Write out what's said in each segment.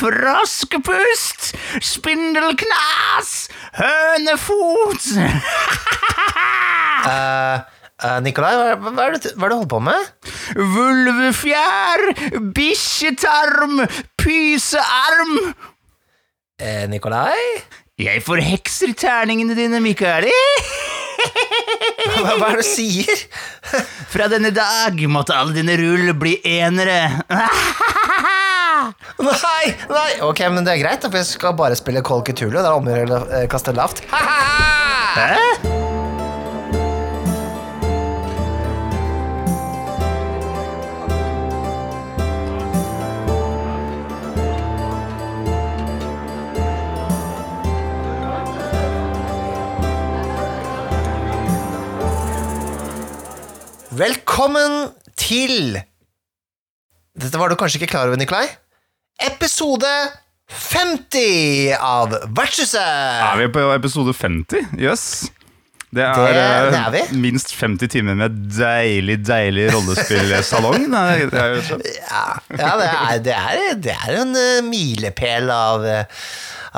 Froskepust, spindelknas, hønefot. uh, uh, Nikolai, hva, hva, er det, hva er det du holder på med? Vulvefjær, bikkjetarm, pysearm. Eh, Nikolai? Jeg forhekser terningene dine, Mikaeli. Hva, hva er det du sier? Fra denne dag måtte alle dine rull bli enere. Nei, nei, ok, men det er greit, for jeg skal bare spille Call Cthulhu. Det er om å gjøre å eh, kaste lavt. Hæ? Velkommen til Dette var du kanskje ikke klar over, Nikolai? Episode 50 av Vertshuset! Er vi på episode 50? Jøss. Det er, Det- eh, det er vi. minst 50 timer med deilig, deilig rollespillsalong. Er. Ja, ja det, er, det, er, det er en eh, milepæl av, eh,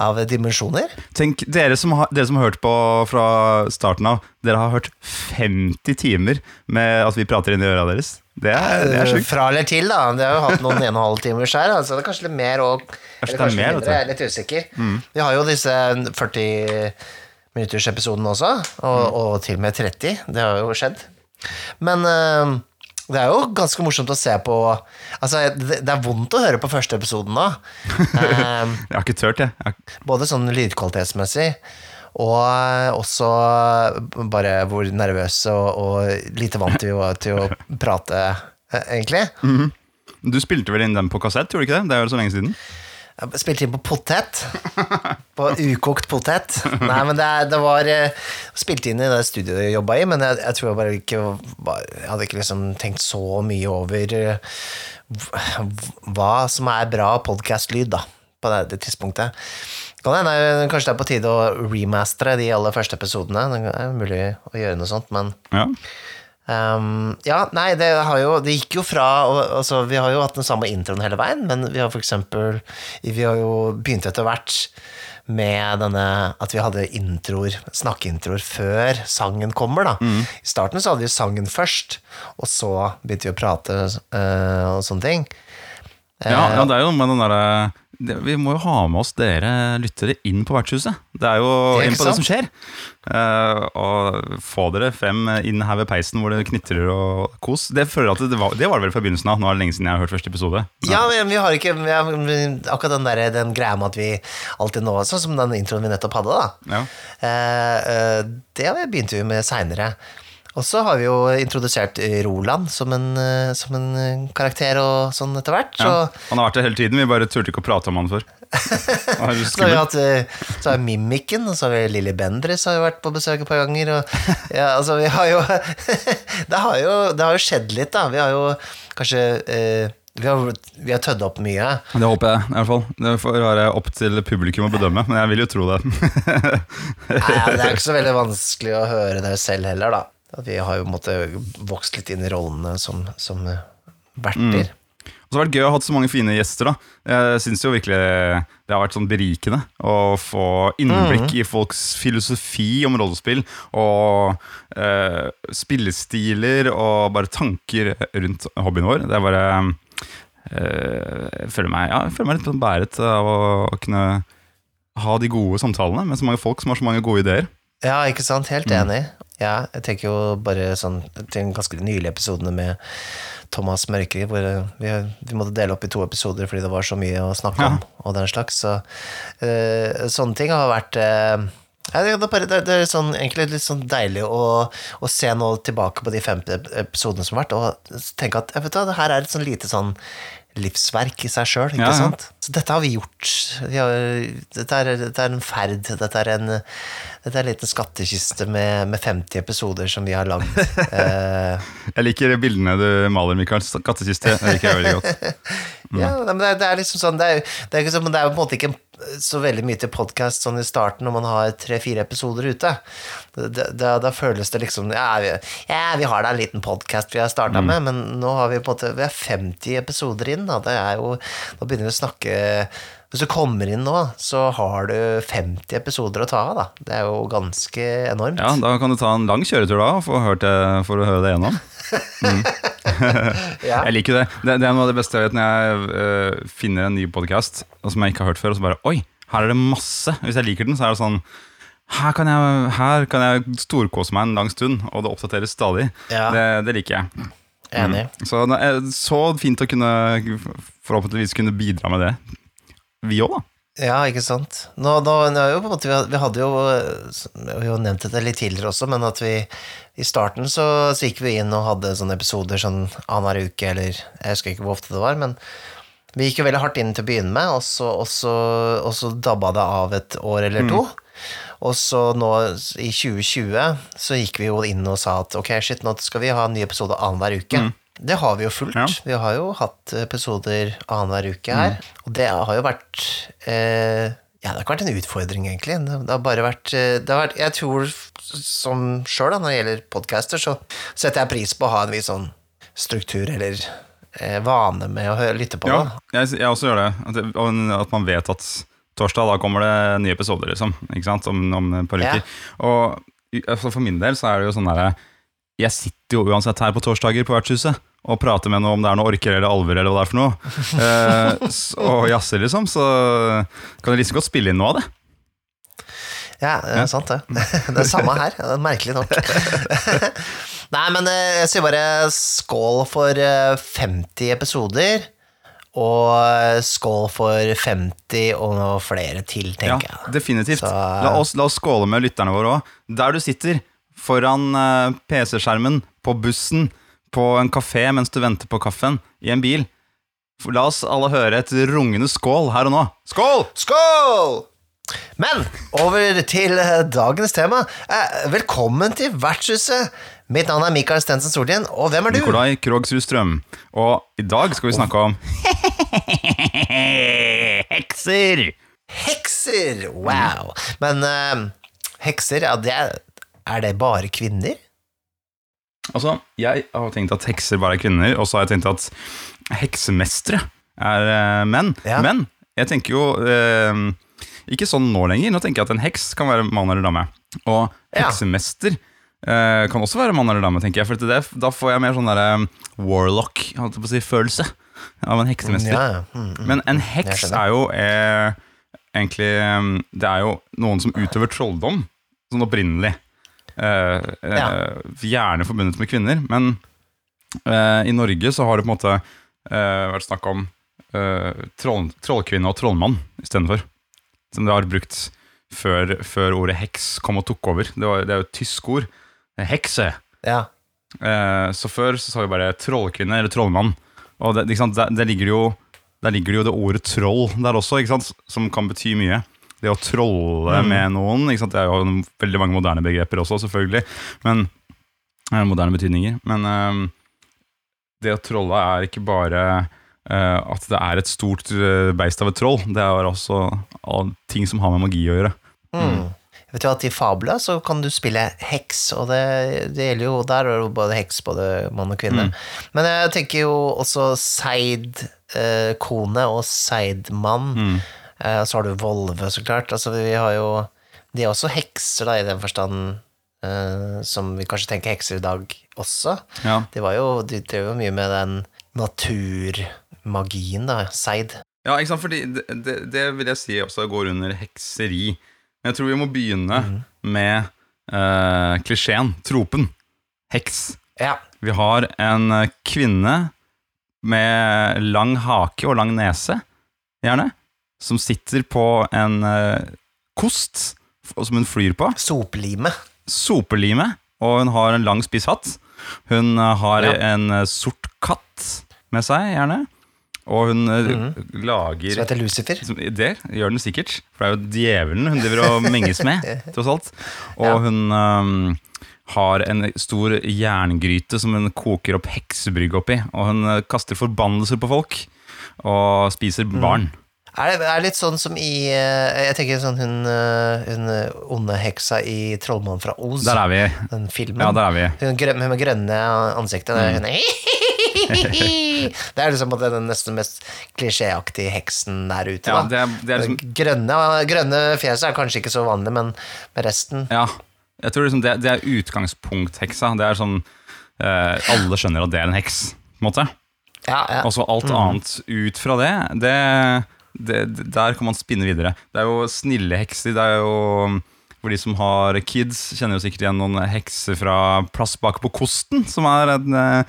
av dimensjoner. Tenk, dere som, har, dere som har hørt på fra starten av, dere har hørt 50 timer med at vi prater inn i øra deres. Det er, det er sjukt. Fra eller til, da. Det har jo hatt noen en og en halv timers her. Altså det er kanskje litt mer og Kanskje eller er mer, mindre. Jeg er litt usikker. Vi har jo disse 40 minutters episoden også, og, Mm. og til og med 30. Det har jo skjedd. Men eh, det er jo ganske morsomt å se på Altså, det, det er vondt å høre på første episoden nå. Eh, Jeg har ikke turt, jeg. jeg. både sånn lydkvalitetsmessig og også bare hvor nervøse og, og lite vant vi var til å prate, eh, egentlig. Du spilte vel inn den på kassett, gjorde du ikke det? Det er jo så lenge siden. Jeg spilte inn på potet. På ukokt potet. Nei, men det, det var eh, Spilte inn i det studioet jeg jobba i, men jeg, jeg tror jeg bare ikke Jeg hadde ikke liksom tenkt så mye over eh, hva som er bra podkast-lyd, da, på det, det tidspunktet. Kan hende kanskje det er på tide å remastere de aller første episodene. Det er mulig å gjøre noe sånt, men Ja. Um, ja, nei, det, har jo, det gikk jo fra og- altså, Vi har jo hatt den samme introen hele veien, men vi har for eksempel Vi har jo begynt etter hvert med denne at vi hadde introer, snakkeintroer, før sangen kommer, da. I starten så hadde vi sangen først, og så begynte vi å prate eh, og sånne ting. Ja, ja, det er jo noe med den derre det- Vi må jo ha med oss dere lyttere inn på vertshuset. Det er jo Det er inn på på det som skjer. Uh, og få dere frem inn her ved peisen hvor det knitrer og kos. Det det var, det var vel fra begynnelsen av. Nå er det lenge siden jeg har hørt første episode. Ja, men vi har ikke vi har, Akkurat den, der, den greia med at vi alltid nå Sånn som den introen vi nettopp hadde, da. Ja. Uh, uh, det begynte vi med seinere. Og så har vi jo introdusert Roland som en, eh, som en eh, karakter og sånn etter hvert. Så, Ja. Han har vært det hele tiden, vi bare turte ikke å prate om han før. Han er så har vi hatt eh, Så har Mimikken, og så har vi Lilly Bendriss har jo vært på besøk et par ganger. Og, ja, altså, vi har jo det, har jo det har jo skjedd litt, da. Vi har jo kanskje eh, vi har, vi har tødd opp mye. Det håper jeg, i hvert fall. Det får være opp til publikum å bedømme, men jeg vil jo tro det. Nei, det er ikke så veldig vanskelig å høre det selv heller, da. Vi har jo måttet vokst litt inn i rollene som, som verter. Og så har det vært gøy å ha hatt så mange fine gjester. da Jeg synes jo virkelig det har vært sånn berikende å få innblikk i folks filosofi om rollespill. Og eh, spillestiler og bare tanker rundt hobbyen vår. Det er bare eh, jeg, føler meg, ja, jeg føler meg litt bæret av å kunne ha de gode samtalene med så mange folk som har så mange gode ideer. Ja, ikke sant? Helt enig. Ja, jeg tenker jo bare sånn til den ganske nylige episodene med Thomas Mørkeri, hvor vi, vi måtte dele opp i to episoder fordi det var så mye å snakke om, og den slags. Så uh, sånne ting har vært uh, ja, det, er bare, det, er sånn, egentlig litt sånn deilig å, å se nå tilbake på de fem episodene som har vært, og tenke at vet du, det her er et sånn lite sånn livsverk i seg sjøl, ikke Ja, ja. sant? Så dette har vi gjort. Vi har, dette, er, dette er en ferd. Dette er en, dette er en liten skattkiste med, med 50 episoder som vi har lagd. Eh, Jeg liker bildene du maler, Mikael. Skattkiste. Det liker jeg veldig godt. Ja, men det, er- det er liksom sånn Det er, jo- det er, ikke sånn, det er på en måte ikke så veldig mye til podkast sånn i starten når man har tre-fire episoder ute. Da, Da, da føles det liksom Ja, vi, ja, vi har da en liten podkast vi har starta med, men nå har vi på en måte Vi er 50 episoder inn, da. Det er jo Da begynner vi å snakke Hvis du kommer inn nå, så har du 50 episoder å ta av, da. Det er jo ganske enormt. Ja, Da kan du ta en lang kjøretur da for det, for å høre det gjennom. Ja. Jeg liker det. det. Det er noe av det beste jeg vet når jeg uh, finner en ny podkast som jeg ikke har hørt før, og så bare Oi, her er det masse. Hvis jeg liker den, så er det sånn her kan, jeg, her kan jeg storkose meg en lang stund, og det oppdateres stadig. Ja. Det, det liker jeg. Enig. Så er så fint å kunne forhåpentligvis kunne bidra med det. Vi òg, da. Ja, ikke sant. Nå, nå, nå måte, vi hadde jo Vi har nevnt dette litt tidligere også, men at vi i starten så, så gikk vi inn og hadde sånne episoder sånn annenhver uke, eller jeg husker ikke hvor ofte det var, men vi gikk jo veldig hardt inn til å begynne med, og så, og så, og så dabba det av et år eller to. Og så nå i 2020 så gikk vi jo inn og sa at ok, shit, nå skal vi ha en ny episode annenhver uke. Det har vi jo fulgt. Ja. Vi har jo hatt episoder annenhver uke her. Og det har jo vært eh, Ja, det har ikke vært en utfordring, egentlig. Det, har bare vært, eh, det har vært Jeg tror som sjøl, når det gjelder podcaster, så setter jeg pris på å ha en viss sånn struktur eller eh, vane med å høre, lytte på Ja, jeg, jeg også gjør det. At, at man vet at torsdag, da kommer det nye episoder, liksom. Ikke sant? Om, om et par Ja. uker. Og altså, for min del så er det jo sånn derre Jeg sitter jo uansett her på torsdager på vertshuset og prater med noe om det er noe orker eller alver eller hva det er for noe. Eh, og jazzer, liksom. Så kan jeg liksom godt spille inn noe av det. Ja, det er sant det. Det er samme her, er merkelig nok. Nei, men eh, jeg sier bare skål for eh, 50 episoder, og eh, skål for 50 og noe flere til, Ja, tenker jeg. definitivt. Så, eh, La oss, la oss skåle med lytterne våre òg. Der du sitter, foran eh, PC-skjermen, på bussen, på en kafé mens du venter på kaffen, i en bil. La oss alle høre et rungende skål her og nå. Skål! Skål! Men over til eh, dagens tema. Eh, Velkommen til Vertshuset. Mitt navn er Mikael Stensen Soltien, og hvem er du? Nikolai Krogsrud Strøm. Og i dag skal vi snakke om hekser. Hekser! Wow. Men uh, hekser, ja, det er, er det bare kvinner? Altså, Jeg har tenkt at hekser bare er kvinner, og så har jeg tenkt at heksemestere er uh, menn. Ja. Men jeg tenker jo uh, ikke sånn nå lenger. Nå tenker jeg at en heks kan være mann eller dame. Og Ja. heksemester eh, kan også være mann eller dame, tenker jeg. For det, da får jeg mer sånn derre warlock på å si, følelse av en heksemester. Ja, ja. Mm, mm. Men en heks er jo egentlig Det er jo noen som utøver trolldom, sånn opprinnelig. Eh, eh. Gjerne forbundet med kvinner. Men eh, i Norge så har det på en måte vært snakk om troll, trollkvinne og trollmann istedenfor. Som det har brukt før, før ordet heks kom og tok over. Det, var, det er jo et tysk ord. Hekse. ja. Så før så sa vi bare trollkvinne eller trollmann. Og det? Der, der, ligger jo, der ligger jo det ordet troll der også, som kan bety mye. Det å trolle med noen. Ikke sant? Det er jo veldig mange moderne begreper også, selvfølgelig. Men eh, Moderne betydninger. Men eh, det å trolle er ikke bare eh, at det er et stort beist av et troll. Det er også all, ting som har med magi å gjøre. Mm. Jeg vet jo at I fabler så kan du spille heks, og det, det gjelder jo der er det både heks, både mann og kvinne. Men jeg tenker jo også seid eh, kone og seid mann. Eh, så har du volve, så klart. Altså, vi har jo De er også hekser, da, i den forstand eh, som vi kanskje tenker hekser i dag også. Ja. De var jo De drev jo mye med den naturmagien, da. Seid. Ja, ikke sant, fordi det, det, det vil jeg si også går under hekseri. Men jeg tror vi må begynne med eh, klisjeen, tropen. Heks. Ja. Vi har en eh, kvinne med lang hake og lang nese, gjerne, som sitter på en eh, kost som hun flyr på. Sopelime. Sopelime, og hun har en lang spiss hatt. Hun eh, har Ja. en eh, sort katt med seg, gjerne. Og hun eh, lager Som heter Lucifer. Det gjør den sikkert, for det er jo djevelen hun driver og menges med, tross alt. Og Ja. hun um, har en stor jerngryte som hun koker opp heksebrygg oppi. Og hun kaster forbannelser på folk, og spiser Mm. Er det, er litt sånn som i eh, Jeg tenker sånn hun, eh, hun eh, onde heksa i 'Trollmannen fra Oz'. Der er vi. Den filmen. Ja, der er vi. Hun, grøn, hun med grønne ansiktet. Mm. Hun er Det er liksom på en måte den nesten mest klisjéaktige heksen der ute. Ja, da. det er, det er liksom grønne, grønne fjeset er kanskje ikke så vanlig, men med resten Ja, jeg tror liksom det, det er utgangspunktheksa. Det er sånn eh, Alle skjønner at det er en heks, på en måte. Ja, ja. Og så alt annet ut fra det, det, det, Der kan man spinne videre. Det er jo snille hekser. Det er jo For de som har kids, kjenner jo sikkert igjen noen hekser fra Plass bak på kosten, som er en eh,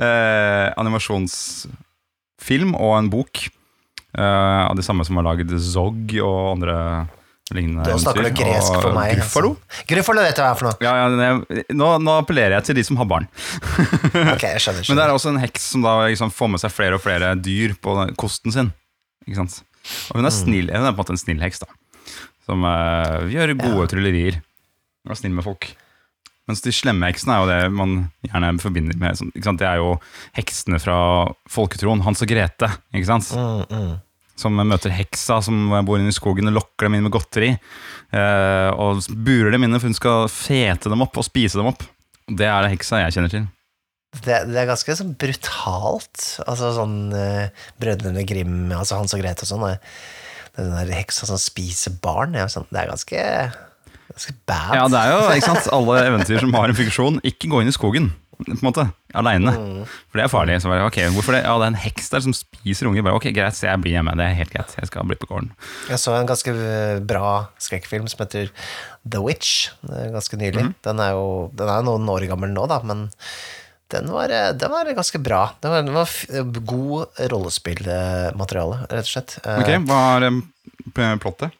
eh, animasjonsfilm og en bok eh, av de samme som har laget Zog og andre Da snakker du gresk for meg. Gruffalo. Altså. Gruffalo vet jeg hva er for noe. Ja, ja, nå, nå appellerer jeg til de som har barn. Ok, jeg skjønner. Men det er også en heks som da liksom får med seg flere og flere dyr på kosten sin. Ikke sant? Og hun er snill, hun er på en måte en snill heks, da. Som uh, gjør gode tryllerier. Hun er snill med folk. Mens de slemme heksene er jo det man gjerne forbinder med sånn, ikke sant? Det er jo heksene fra folketroen. Hans og Grete. ikke sant? Mm, mm. Som møter heksa som bor inne i skogen og lokker dem inn med godteri. eh, og burer dem inne for hun skal fete dem opp og spise dem opp. Det er det heksa jeg kjenner til. Det, det er ganske sånn brutalt. Altså sånn uh, Brødrene Grim, altså Hans og Grete og sånn. eh, Den der heksa som spiser barn, Ja, sånn, det er ganske, ganske bad. Ja, det er jo ikke sant, alle eventyr som har en funksjon. Ikke gå inn i skogen, på en måte, aleine. For det er farlig. Så bare, ok, hvorfor det? Ja, det er en heks der som spiser unger. Bare, ok, Greit, så jeg blir hjemme. Det er helt greit. Jeg skal bli på gården. Jeg så en ganske eh, bra skrekkfilm som heter The Witch, er ganske nylig. Mm. Den er jo den er noen år gammel nå, da, men den var, eh, den var ganske bra. Det var, den var god rollespillmateriale, rett og slett. Eh, Ok, Hva er plottet?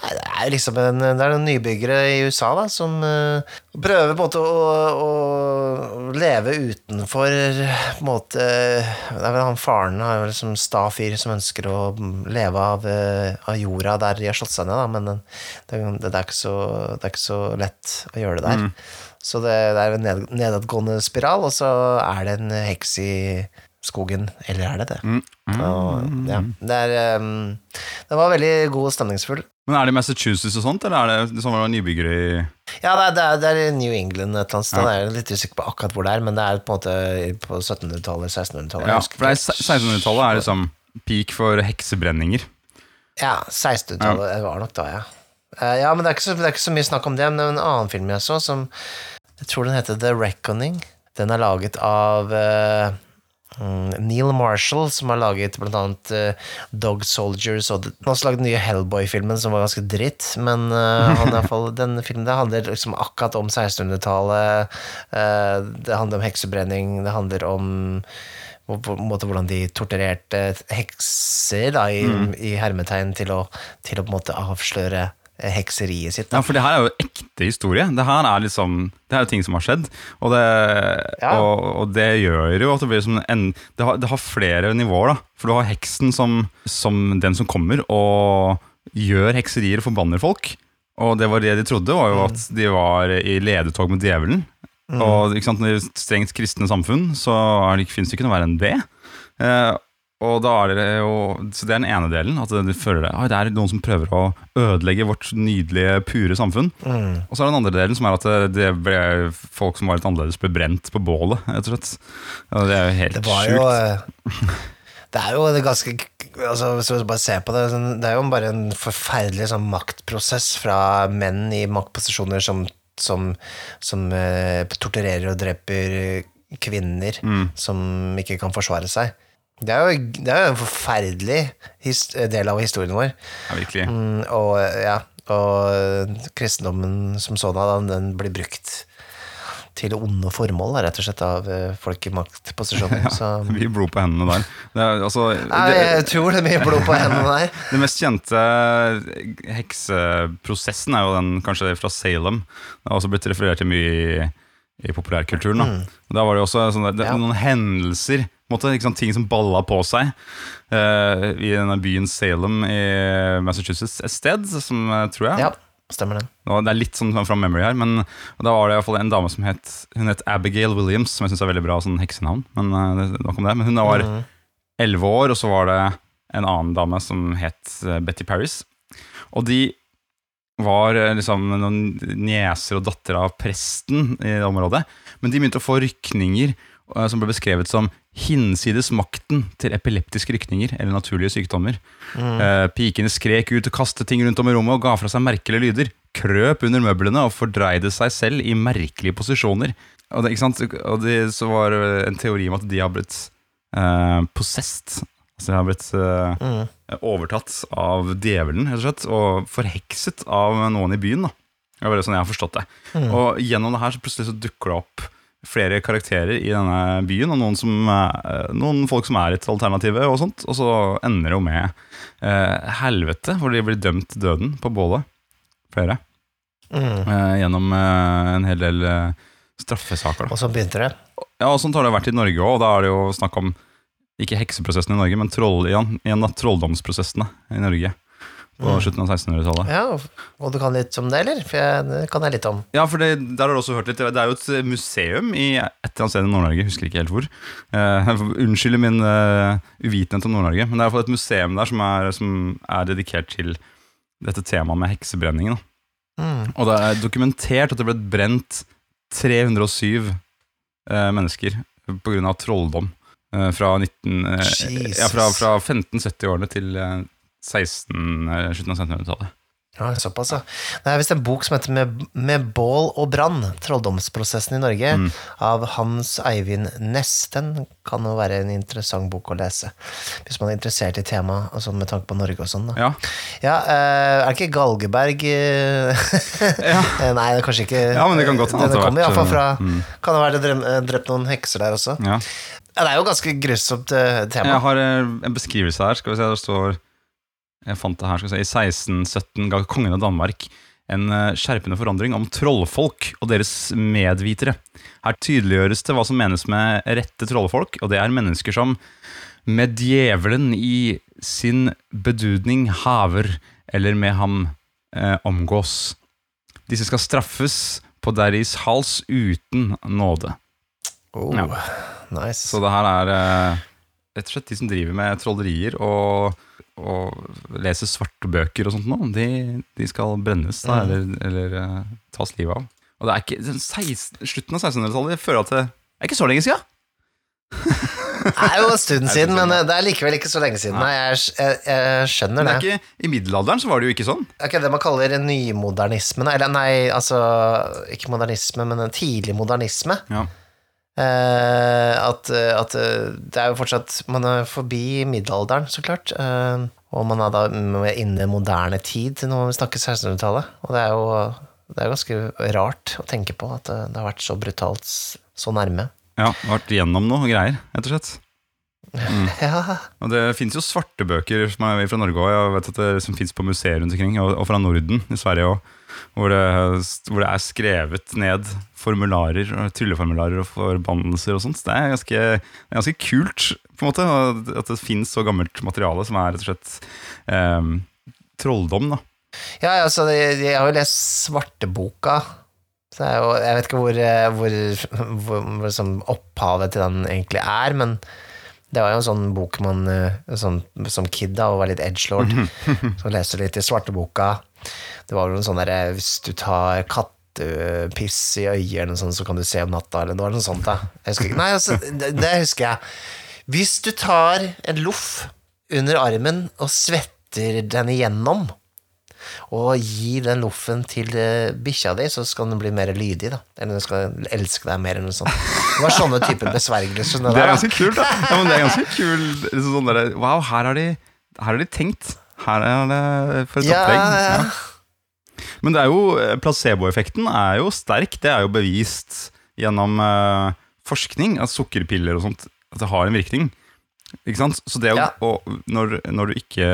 Nei, det er liksom en, det er noen nybyggere i USA da, som uh, prøver på en måte å, å leve utenfor på en måte Det er vel han faren har jo liksom sta fyr som ønsker å leve av, eh, av jorda der de har slått seg ned, da, men det, det, er så, det er ikke så lett å gjøre det der. Så det, det er en ned, nedadgående spiral, og så er det en heks i skogen. Eller er det det? Og, ja, det, er, um, det var veldig god og stemningsfull. Men Er det Massachusetts og sånt, eller er det det var nybyggere i Ja, det er, det er, det er New England et eller annet sted. Ja. Jeg er litt usikker på akkurat hvor det er, men det er på en måte på 1700-tallet, 1600-tallet. Ja, for det er ikke. 1600-tallet er liksom peak for heksebrenninger. Ja, 1600-tallet ja. var nok da, ja. Eh, Ja, men det er, så, det er ikke så mye snakk om det, men det er en annen film jeg så, som jeg tror den heter The Reckoning. Den er laget av mm, Neil Marshall, som har laget blant annet eh, Dog Soldiers, og han har også laget den nye Hellboy-filmen, som var ganske dritt, men uh, han, fall, den filmen der handler liksom akkurat om 1600-tallet, Uh, det handler om heksebrenning, det handler om på en måte hvordan de torturerte hekser da, i, i hermetegn til å, til å på en måte avsløre eh, hekseriet sitt. Ja, for det her er jo ekte historie. Det her er liksom Det er jo ting som har skjedd. Og det, Ja. og, og det gjør jo at det blir som en det har, det har flere nivåer, da. For du har heksen som, som den som kommer og gjør hekserier og forbanner folk. Og det var det de trodde, var jo at de var i ledetog med djevelen. Og ikke sant, I et strengt kristne samfunn så fins det ikke noe verre enn det. Eh, og da er det jo, Så det er den ene delen. At du føler det, det er noen som prøver å ødelegge vårt nydelige, pure samfunn. Mm. Og så er det den andre delen, som er at det- det ble folk som var litt annerledes, ble brent på bålet. rett og slett. Det er jo helt Det var sjukt. eh, Det er jo det ganske altså, Hvis du bare ser på det Det er jo bare en forferdelig sånn, maktprosess fra menn i maktposisjoner som, som, som uh, torturerer og dreper kvinner som ikke kan forsvare seg. Det er jo, det er jo en forferdelig del av historien vår. Ja, virkelig. Mm, og ja, og kristendommen som sådan, den blir brukt til onde formål, rett og slett, av eh, folk i maktposisjoner. Så Mye blod på hendene der. Det, er, altså, Nei, jeg tror det er mye blod på hendene der. det mest kjente hekseprosessen er jo den kanskje fra Salem. Det har også blitt referert til mye i, i populærkulturen. Da. Mm. da var det også sånne, det. Ja. noen hendelser, måte, sant, ting som balla på seg. uh, I denne byen Salem i Massachusetts et sted, som tror jeg Ja, stemmer det. Det er litt sånn fra memory her, men da var det i hvert fall en dame som het Hun het Abigail Williams, som jeg syns er veldig bra sånn heksenavn. Men uh, om det. Men hun var Mhm. elleve år, og så var det en annen dame som het eh, Betty Paris. Og de var liksom noen nieser og datter av presten i det området. Men de begynte å få rykninger som ble beskrevet som hinsides makten til epileptiske rykninger eller naturlige sykdommer. Eh, pikene skrek ut og kastet ting rundt om i rommet og ga fra seg merkelige lyder. Krøp under møblene og fordreide seg selv i merkelige posisjoner. Og det? Og det så var en teori om at de har blitt eh, possessed. Altså de har blitt eh, overtatt av djevelen, rett og slett, og forhekset av noen i byen. da. Det var bare sånn jeg har forstått det. Og gjennom det her så plutselig så dukker det opp flere karakterer i denne byen, og noen, som, eh, noen folk som er et alternativ, og sånt. Og så ender det jo med eh, helvete, hvor de blir dømt til døden på bålet. Flere. Eh, gjennom eh, en hel del eh, straffesaker. Da. Og så begynte det. Ja, og Sånt har det vært i Norge òg. Da er det jo snakk om ikke hekseprosessen i Norge, men troll, igjen, igjen da, trolldomsprosessene i Norge på slutten av 1600-tallet. Ja, Og du kan litt om det, eller? For jeg, det kan jeg litt om. Ja, for det, der har du også hørt litt Det er jo et museum i et eller annet sted i Nord-Norge, husker ikke helt hvor. Uh, Unnskyld min uh, uvitenhet om Nord-Norge, men det er i hvert fall et museum der som er, som er dedikert til dette temaet med heksebrenningen. Mm. Og det er dokumentert at det ble brent 307 uh, mennesker pga. trolldom. eh, fra, 19, eh, ja, fra, fra 1570-årene til eh, 16, eh, slutten av 1600-tallet. Ja, såpass, ja. Det er visst en bok som heter Med, Med bål og brann, trolldomsprosessen i Norge, Mm. av Hans Eivind Næss. Den kan jo være en interessant bok å lese, hvis man er interessert i temaet, altså med tanke på Norge og sånn. Ja. Ja, eh, er ikke Galgeberg eh, Eh, Nei, det er kanskje ikke Ja, men det kan godt hende at Det det har kommer iallfall fra mm. Kan det være det drept noen hekser der også? ja. Ja, det er jo ganske grusomt tema. Jeg har en beskrivelse her. Skal vi se, Der står Jeg fant det her. skal jeg si, I 1617 ga kongen av Danmark en eh, skjerpende forandring om trollfolk og deres medvitere. Her tydeliggjøres det hva som menes med rette trollfolk, og det er mennesker som med djevelen i sin bedudning haver, eller med ham eh, omgås. Disse skal straffes på deres hals uten nåde. Oh, Ja. Nice. Så det her er eh, rett og slett de som driver med trollerier og, og leser svarte bøker og sånt nå, de, de skal brennes da, eller, eller eh, tas livet av. Og det er ikke den 16, slutten av 1600-tallet jeg føler at det er ikke så lenge siden. Det er jo en stund siden, men eh, det er likevel ikke så lenge siden. Nei, jeg, jeg, jeg skjønner Men det. det er ikke, I middelalderen så var det jo ikke sånn. Er det man kaller nymodernisme, eller nei, altså Ikke modernisme, men en tidlig modernisme. Ja. Eh, at, at eh, det er jo fortsatt Man er forbi middelalderen, så klart. Eh, og man er da inne i moderne tid når vi snakker 1600-tallet. Og det er jo det er ganske rart å tenke på at det, det har vært så brutalt så nærme. Ja, vært gjennom noe greier, rett og slett. Ja, Og det fins jo svarte bøker som er fra Norge òg. Det som fins på museer rundt omkring, og, og fra Norden i Sverige òg. Hvor, det- hvor det er skrevet ned formularer, trylleformularer og forbannelser og sånt. Det er ganske, det er ganske kult, på en måte, at det fins så gammelt materiale som er rett og slett eh, trolldom. da ja altså, jeg, har jo lest Svarteboka. Så jeg, jo, jeg vet ikke hvor, eh, hvor, hvor, hvor som opphavet til den egentlig er, men det var jo en sånn bok man eh, sånn, som kid da, og var litt edgelord, så leste litt i Svarteboka. Det var jo en sånn derre Hvis du tar kattepiss i øyet, eller noe sånt, så kan du se om natta, eller noe sånt. da jeg husker, ikke. Nei, altså, det, det husker jeg. Hvis du tar en loff under armen og svetter den igjennom, og gir den loffen til eh, bikkja di, så skal den bli mer lydig, da. Eller den skal elske deg mer, eller noe sånt. Det var sånne typer besvergelser. Det er ganske kult, da! Ja, men det er ganske kul liksom sånn der, Wow, her har, de, her har de tenkt. Her er det for et Ja, opplegg. ja. Men det er jo, eh, placeboeffekten er jo sterk. Det er jo bevist gjennom uh, forskning at sukkerpiller og sånt At det har en virkning. Ikke sant? Så det å, Ja. og når, når du ikke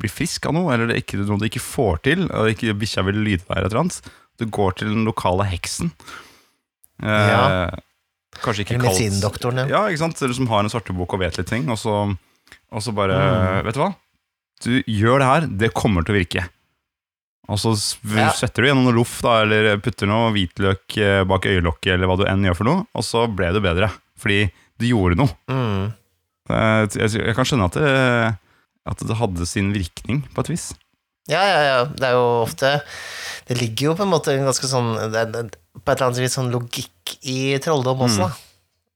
blir frisk av noe, eller det ikke, noe du ikke får til, og ikke bikkja vil lyde deg, eller et annet, du går til den lokale heksen. uh, Ja. Kanskje ikke kalt ja. ja, ikke sant? Eller som har en svartebok og vet litt ting, og så, og så bare Mm. Vet du hva? Du gjør det her, det kommer til å virke. Og så svetter du gjennom noe loff, da, eller putter noe hvitløk eh, bak øyelokket, eller hva du enn gjør for noe, og så ble det bedre. Fordi du gjorde noe. Mm. Eh, Jeg, kan skjønne at det, at det hadde sin virkning, på et vis. Ja, ja, ja. Det er jo ofte Det ligger jo på en måte en ganske sånn det På et eller annet vis sånn logikk i trolldom også, da.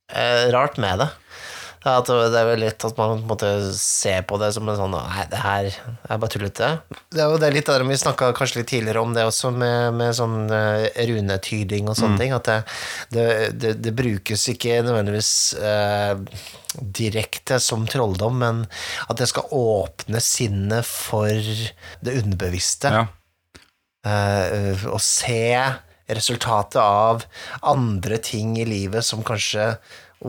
Eh, rart med det. Er, at det er vel litt at man måtte se på det som en sånn Nei, det her er bare tullete. Det er jo det litt av det vi snakka kanskje litt tidligere om det også, med, med sånn eh, runetyding og sånne ting. At det, det, det, det brukes ikke nødvendigvis eh, direkte som trolldom, men at det skal åpne sinnet for det underbevisste. Ja. Eh, å se resultatet av andre ting i livet som kanskje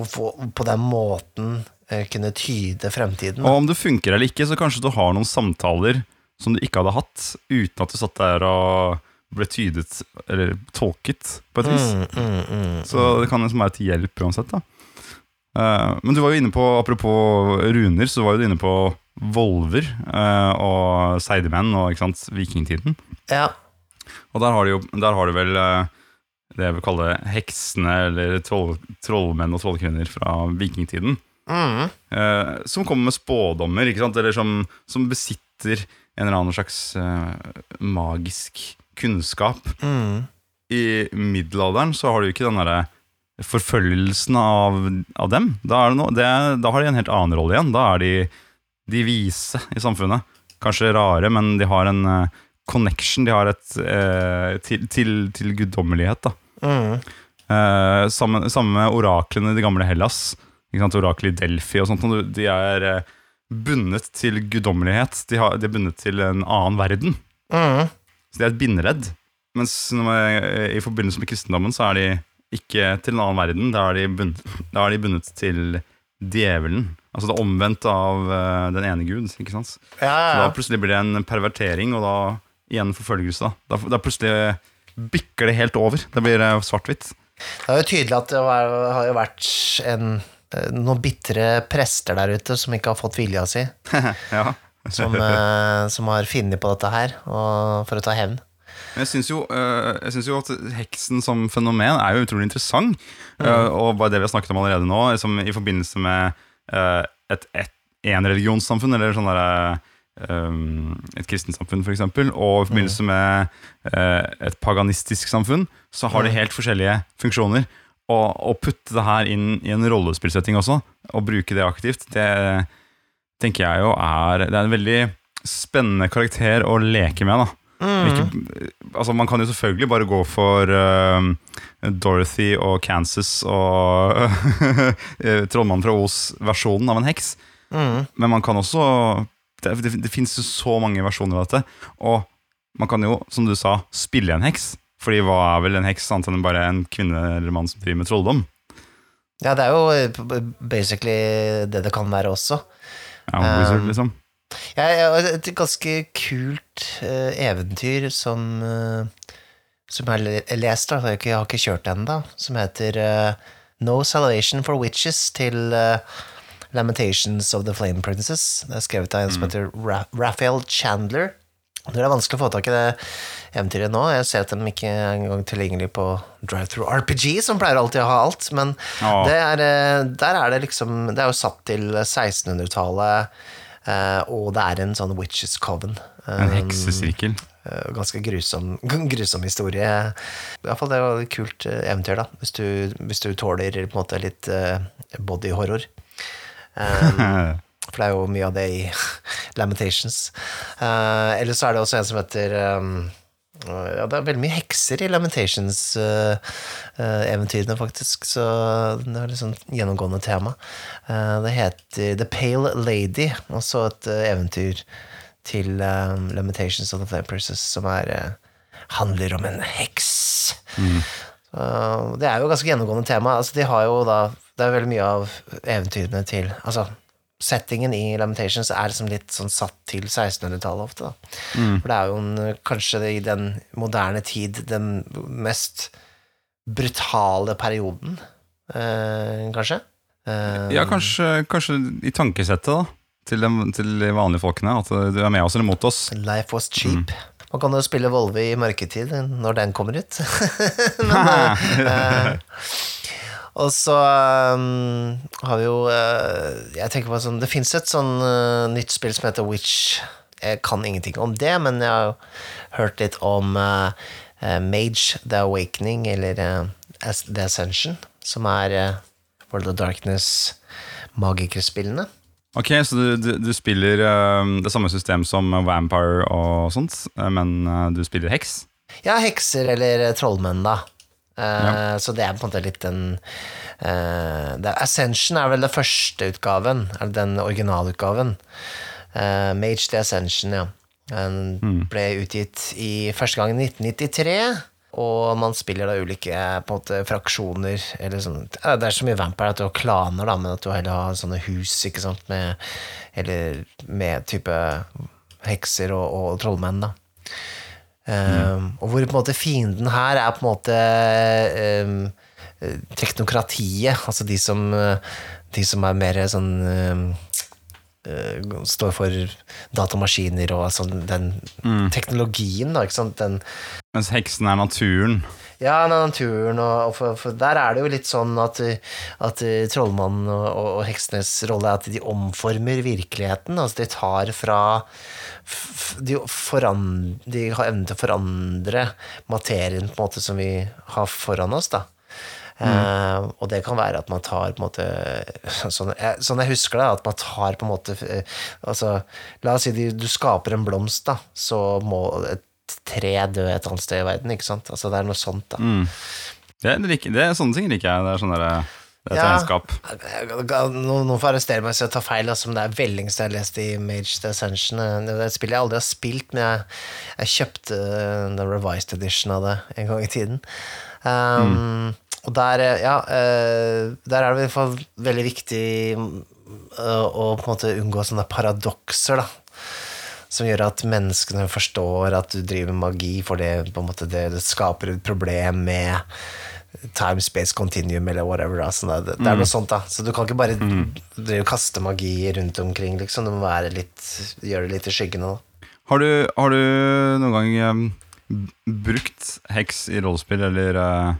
få, på den måten eh, kunne tyde fremtiden. Og om det funker eller ikke, så kanskje du har noen samtaler som du ikke hadde hatt, uten at du satt der og ble tydet eller tolket på et vis. Mm, mm, mm. Så det kan liksom være til hjelp uansett. da Eh, Men du var jo inne på, apropos runer, så var du inne på volver eh, og seidemenn og ikke sant, vikingtiden. Ja. Og der har du jo der har du vel det jeg vil kalle heksene, eller troll, trollmenn og trollkvinner fra vikingtiden. Mm. eh, som kommer med spådommer, eller som, som besitter en eller annen slags eh, magisk kunnskap. Mm. I middelalderen så har du ikke den derre forfølgelsen av, av dem. Da, det noe, det, da har de en helt annen rolle igjen. Da er de de vise i samfunnet. Kanskje rare, men de har en uh, connection. De har et uh, til, til, til guddommelighet, da. Mm. Eh, samme, samme med oraklene i det gamle Hellas. Orakelet i Delphi og sånt. og De er eh, bundet til guddommelighet. De, har, de er bundet til en annen verden. Mm. Så de er et bindeledd. Mens når man- i forbindelse med kristendommen så er de ikke til en annen verden. Da er de bundet, er de bundet til djevelen. Altså det omvendte av uh, den ene gud. ikke sant? Ja, ja, Så da plutselig blir det en pervertering, og da igjen forfølgelse. Da, da, da plutselig bikker det helt over. Det blir eh, svart-hvitt. Det er jo tydelig at det var, har jo vært en, eh, noen bitre prester der ute som ikke har fått vilja si, ja. som, eh, som har funnet på dette her for å ta hevn. Men jeg syns jo, jo at heksen som fenomen er jo utrolig interessant. Mm. og bare det vi har snakket om allerede nå, liksom, i forbindelse med et, et enreligionssamfunn, eller sånn derre et kristensamfunn, f.eks., og i forbindelse med øh, et paganistisk samfunn, så har det helt forskjellige funksjoner. Og å putte det her inn i en rollespillsetting også, og bruke det aktivt, det tenker jeg jo er Det er en veldig spennende karakter å leke med, da. Ikke, altså man kan jo selvfølgelig bare gå for uh, Dorothy og Kansas og uh, Trollmannen fra Os-versjonen av en heks. Mm. Men man kan også Det, det, det finnes jo så mange versjoner av dette. Og man kan jo, som du sa, spille en heks. Fordi hva er vel en heks annet enn bare en kvinne eller mann som driver med trolldom? Ja, det er jo eh, basically det det kan være også. Ja, wizard, liksom. Jeg jeg et ganske kult uh, eventyr som uh, Som jeg har lest, da. Jeg har ikke, kjørt det ennå. Som heter uh, No Salvation for Witches til eh, Lamentations of the Flame Princess. Det er skrevet av en som heter Ra Raphael Chandler. Det er vanskelig å få tak i det eventyret nå. Jeg ser at de ikke er engang tilgjengelig på Drive-Through RPG, som pleier alltid å ha alt. Men det er, eh, der er det liksom Det er jo satt til 1600-tallet, eh, og det er en sånn witches coven. En heksesirkel. eh, Ganske grusom, grusom historie. Iallfall det var et kult eventyr, da. Hvis du, hvis du tåler på en måte litt body horror. Um, for det er jo mye av det i Lamentations. Uh, Eller så er det også en som heter um, ja, Det er veldig mye hekser i Lamentations-eventyrene, faktisk. Så det er sånn gjennomgående tema. Uh, det heter The Pale Lady, også et uh, eventyr til um, Lamentations of the Flame Princess, som er, uh, handler om en heks. Så det er jo ganske gjennomgående tema. Altså, de har jo da Det er veldig mye av eventyrene til Altså, settingen i Lamentations er liksom litt sånn satt til 1600-tallet ofte, da. For det er jo en, kanskje i den moderne tid den mest brutale perioden, eh, kanskje. Eh, Ja, kanskje, kanskje i tankesettet da til, de, til de vanlige folkene. At du er med oss eller mot oss. Life was cheap. Man kan jo spille Volve i mørketid når den kommer ut. Men, eh, og så um, har vi jo uh, Jeg tenker på sånn Det fins et sånn uh, nytt spill som heter Witch jeg kan ingenting om det, men jeg har jo hørt litt om uh, Mage The Awakening, eller The Ascension, som er World of Darkness-magikerspillene. Ok, så du, du, du spiller eh, det samme system som Vampire og sånt, men du spiller heks? Ja, hekser eller trollmenn, da. Eh, Ja. Så det er på en måte litt den uh, Ascension er vel den første utgaven, eller den originalutgaven. Uh, Mage the Ascension, ja. Den ble utgitt i første gang i 1993. Og man spiller da ulike på en måte, fraksjoner eller sånn. Det er så mye Vampire at du har klaner, da, men at du heller har sånne hus, ikke sant, med Eller med type hekser og, og trollmenn, da. Um, og hvor på en måte fienden her er på en måte um, teknokratiet, altså de som, eh, de som er mer sånn um, uh, Står for datamaskiner og altså den teknologien, da, ikke sant. Den, Mens heksen er naturen. ja, naturen, og, for, for der er det jo litt sånn at, at trollmannen og, og, og heksenes rolle er at de omformer virkeligheten. Altså de tar fra de, forandre, de har evnen til å forandre materien på en måte som vi har foran oss, da. Eh, og det kan være at man tar på en måte Sånn jeg, sånn jeg husker det, at man tar på en måte uh, Altså, la oss si du, du skaper en blomst, da, så må et tre dø et annet sted i verden, ikke sant? Altså, det er noe sånt, da. Det, det, liker- det, sånne ting liker jeg. Det er sånn der, det er Ja. tegnskap. Noen får arrestere meg hvis jeg tar feil, altså, men det er Vellings jeg har lest i Mage the Ascension. Det er et spill jeg aldri har spilt, men jeg, jeg kjøpte the revised edition av det en gang i tiden. Um, Og der, eh, ja, eh, der er det i hvert fall veldig viktig eh, å på en måte unngå sånne paradokser, da. Som gjør at menneskene forstår at du driver magi, for det, måte, det, det skaper et problem med time space continuum eller whatever. Da. sånn det, det er noe sånt, da. Så du kan ikke bare mm. kaste magi rundt omkring, liksom. Du må være litt, gjøre det litt i skyggene. Da. Har du, har du noen gang um, brukt heks i rollespill, eller uh,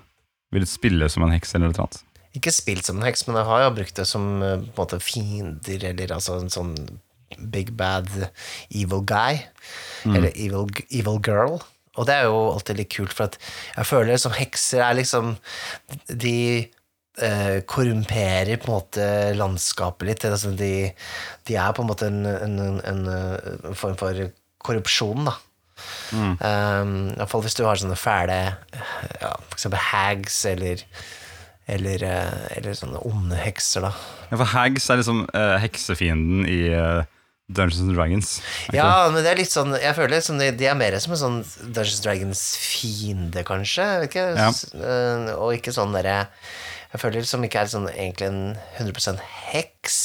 villet spille som en heks, eller noe annet? Ikke spilt som en heks, men jeg har jo brukt det som eh, på en måte fiender, eller altså en sånn big bad evil guy. Eller evil, evil girl. Og det er jo alltid litt kult, for at jeg føler som hekser er liksom De eh, korrumperer på en måte landskapet litt. Altså de, de er på en måte en, en, en, en form for korrupsjon, da. Um, i hvert fall hvis du har sånne fæle ja, eksempel hags eller eller, eh, eller sånne onde hekser, da. Ja, for hags er liksom uh, heksefienden i eh, Dungeons and Dragons. Ja, det? men det er litt sånn Jeg føler som de, de er mer som en sånn Dungeons Dragons fiende, kanskje. Ikke, Ja. Eh, og ikke sånn derre Jeg føler som ikke er sånn egentlig en 100% heks.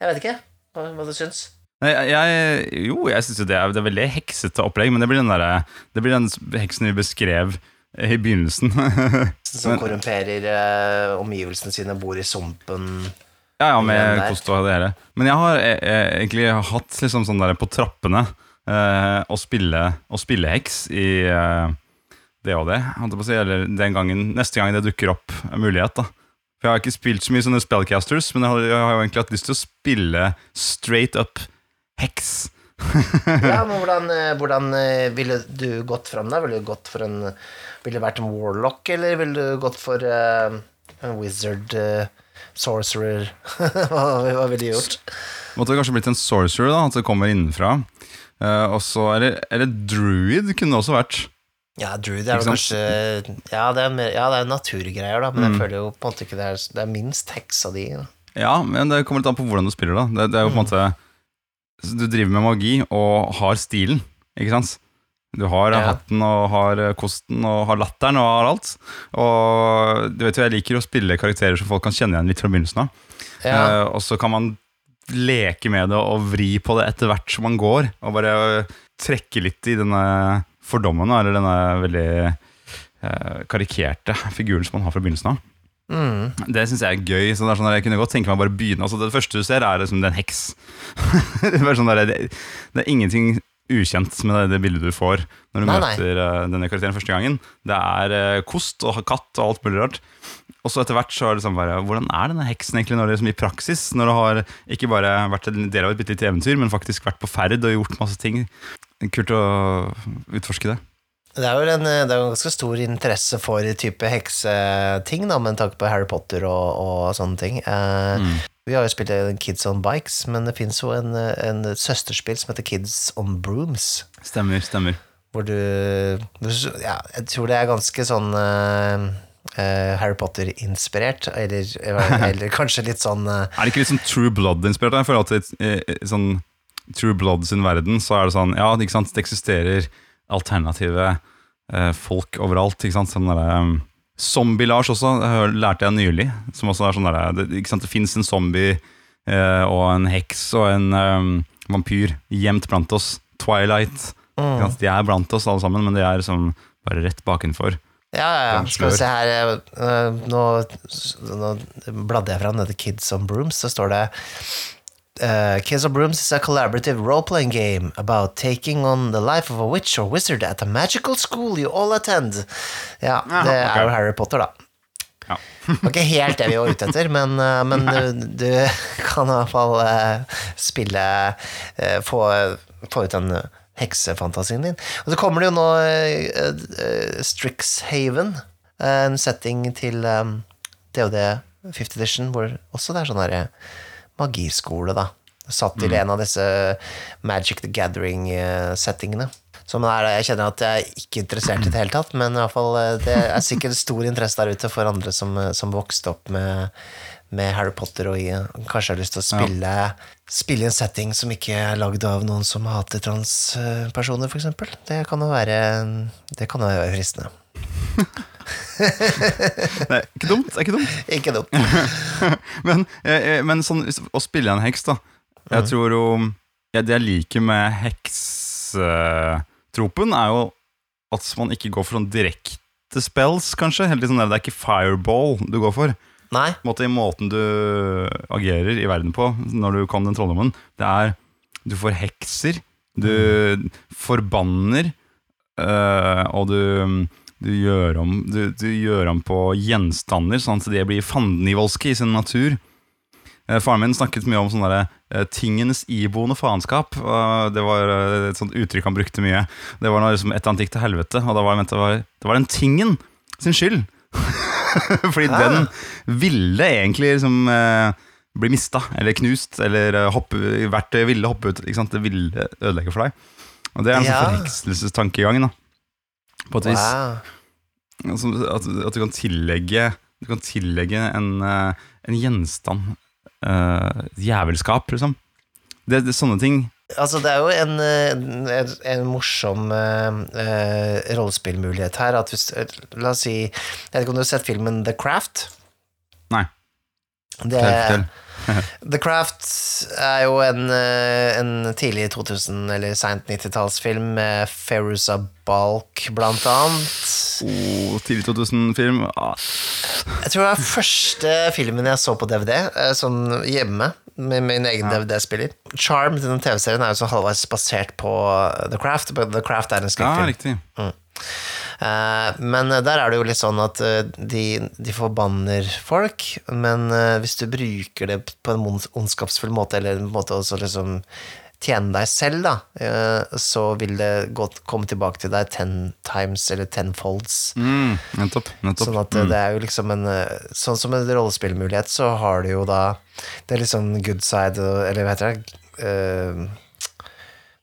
Jeg vet ikke hva, hva du syns. Jeg, jeg, jo, jeg syns det, er- det er veldig heksete opplegg, men det blir den, der, det blir den heksen vi beskrev i begynnelsen. Som korrumperer eh, omgivelsene sine, bor i sumpen. Ja, ja, med kost og det hele. Men jeg har eh, jeg, egentlig hatt liksom sånn der på trappene eh, å, spille, å spille heks i eh, det og det, jeg si. Eller den gangen, neste gang det dukker opp en mulighet, da. For jeg har ikke spilt så mye sånne spellcasters, men jeg har, jeg har jo egentlig hatt lyst til å spille straight up heks. Ja, men hvordan, eh, hvordan eh, ville du gått fram da? Ville du gått for en Ville vært en warlock, eller ville du gått for uh, en wizard, eh, sorcerer? hva, ville de gjort? Måtte kanskje blitt en sorcerer, da, at det kommer innenfra. Uh, og så er det, eller druid kunne det også vært. Ja, druid er kanskje Ja, det er, mer, ja, det er naturgreier, da, men jeg føler jo på en måte ikke det er Det er minst heksa di. Da. Ja, men det kommer litt an på hvordan du spiller, da. Det, det er jo på en måte Du driver med magi og har stilen, ikke sant? Du har Ja. hatten og har eh, kosten og har latteren og har alt. Og du vet jo, jeg liker å spille karakterer som folk kan kjenne igjen litt fra begynnelsen av. Ja. Uh, og så kan man leke med det og vri på det etter hvert som man går. Og bare trekke litt i denne fordommen, eller denne veldig uh, karikerte figuren som man har fra begynnelsen av. Mm. Det syns jeg er gøy. Så det er sånn jeg kunne godt tenke meg å bare begynne altså Det første du ser, er liksom en heks. det, er sånn der, det, det er ingenting ukjent med det, det bildet du får når du Nei, møter nei. denne karakteren første gangen. Det er eh, kost og katt og alt mulig rart. Og så etter hvert så er det sånn bare Hvordan er denne heksen egentlig når det liksom i praksis? Når du har ikke bare vært en del av et bitte lite eventyr, men faktisk vært på ferd og gjort masse ting. Kult å utforske det. Det er jo en, det er en ganske stor interesse for type hekseting, da, med tanke på Harry Potter og, og sånne ting. Eh, Vi har jo spilt Kids on Bikes, men det fins jo en, en søsterspill som heter Kids on Brooms. Stemmer, stemmer. Hvor du Ja, jeg tror det er ganske sånn eh, eh, Harry Potter-inspirert, eller, eller kanskje litt sånn eh, Er det ikke litt sånn True Blood-inspirert? Jeg føler at i eh, sånn True Blood sin verden, så er det sånn Ja, ikke sant, det eksisterer alternative eh, folk overalt. Ikke sant? Sånn um, Zombie-Lars også, lærte jeg nylig. Som også er sånn der, det, ikke sant, det fins en zombie eh, og en heks og en um, vampyr gjemt blant oss. Twilight. Sant? De er blant oss alle sammen, men de er liksom bare rett bakenfor. Ja, ja, ja. Skal vi se her eh, Nå, nå bladde jeg fram dette Kids on Brooms, så står det eh, Kids of Brooms is a collaborative role-playing game about taking on the life of a witch or wizard at a magical school you all attend. Ja, Ja, det er jo Harry Potter, da. Ja. Var ikke helt det vi var ute etter, men, eh, men du, du kan i hvert fall uh, spille uh, få, få ut den eh, heksefantasien din. Og så kommer det jo nå eh, Strixhaven, en setting til um, DOD 5th edition, hvor også det er sånn herre magiskole, da. Satt til en av disse Magic the Gathering-settingene. Som er, jeg kjenner at jeg er ikke interessert i det hele tatt, men i hvert fall, eh, det er sikkert stor interesse der ute for andre som, eh, som vokste opp med, med Harry Potter og kanskje har lyst til å spille, spille i en setting som ikke er lagd av noen som hater transpersoner, f.eks. Det kan jo være Det kan jo være fristende. Nei, ikke dumt. er ikke dumt. Ikke dumt. men, eh, men sånn, å spille en heks, da Jeg tror jo ja, Det jeg liker med hekstropen, er jo at man ikke går for sånn direkte spells, kanskje. Helt sånn det er ikke fireball du går for. Nei. Måte I måten du agerer i verden på når du kan den trolldommen, det er Du får hekser, du forbanner, øh, og du du gjør, om, du, du gjør om på gjenstander, sånn at de blir fandenivoldske i sin natur. Eh, Faren min snakket mye om sånne derre eh, tingenes iboende faenskap. Det var eh, et sånt uttrykk han brukte mye. Det var når liksom et antikk til helvete, og da var det, var, det var den tingen sin skyld. Fordi Hæ? den ville egentlig liksom bli mista eller knust, eller hoppe, verktøyet ville hoppe ut. Det ville ødelegge for deg. Og det er en Ja. sånn forhekselsestankegang, da. På et vis. Wow. Altså, at, at du kan tillegge Du kan tillegge en, eh, en gjenstand uh, jævelskap, liksom. Det, det, sånne ting Altså, det er jo en, eh, en, en morsom uh, eh, rollespillmulighet her. At hvis, la oss si Jeg vet ikke om du har sett filmen The Craft? Det, The Craft er jo en, eh, en tidlig 2000- eller seint 90-tallsfilm med Feruza Balk, blant annet. Oh, tidlig 2000-film. Ah, Jeg tror det var første filmen jeg så på DVD, eh, sånn hjemme, med min egen DVD-spiller. Charm, denne TV-serien, er jo så halvveis basert på The Craft. but The Craft er en ja, riktig. Eh, men eh, der er det jo litt sånn at eh, de, de forbanner folk, men eh, hvis du bruker det på en ondskapsfull måte, eller en måte også liksom tjene deg selv, da, eh, så vil det gå, komme tilbake til deg ten times, eller tenfolds. Mm, nettopp. nettopp. Sånn at eh, det er jo liksom en eh, Sånn som en rollespillmulighet, så har du jo da Det er liksom good side, eller hva heter det? Eh,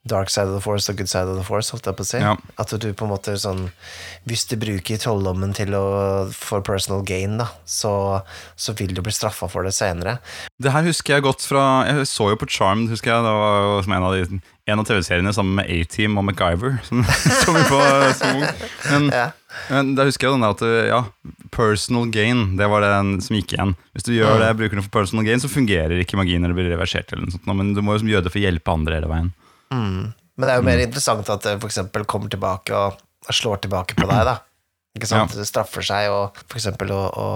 dark side of the force og good side of the force, holdt jeg på å si. Ja. At du på en måte sånn Hvis du bruker trolldommen til å for personal gain, da, så, så vil du bli straffa for det senere. Det her husker jeg godt fra Jeg så jo på Charmed, husker jeg. Det var jo som en av, de, en av TV-seriene sammen med A-Team og MacGyver. Som som vi på som. Men, Ja. men da husker jeg den der at ja, personal gain, det var den som gikk igjen. Hvis du gjør det, bruker det for personal gain, så fungerer ikke magien eller blir reversert. Eller noe sånt, men du må jo gjøre det for å hjelpe andre hele veien. Men det er jo mer interessant at det eksempel kommer tilbake og slår tilbake på deg, da. Ikke sant? Det straffer seg, og eksempel å, å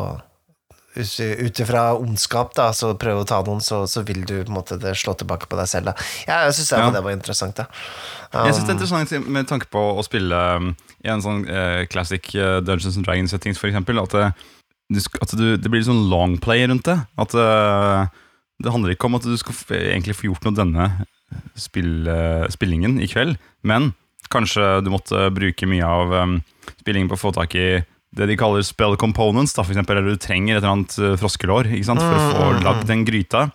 ut ifra ondskap, da, så prøve å ta noen, så, så vil du på en måte slå tilbake på deg selv. Da. Ja, jeg syns Ja. det var interessant, da. Jeg synes det er interessant med tanke på å spille um, i en sånn eh, classic eh, Dungeons and Dragons-settings, eksempel. At, det, at du, det blir litt sånn long play rundt det. At uh, det handler ikke om at du skal egentlig få gjort noe denne spill, eh, spillingen i kveld, men kanskje du måtte bruke mye av um, spillingen på å få tak i det de kaller spell components, da, for eksempel, eller du trenger et eller annet eh, froskelår ikke sant, for å få lagd den gryta.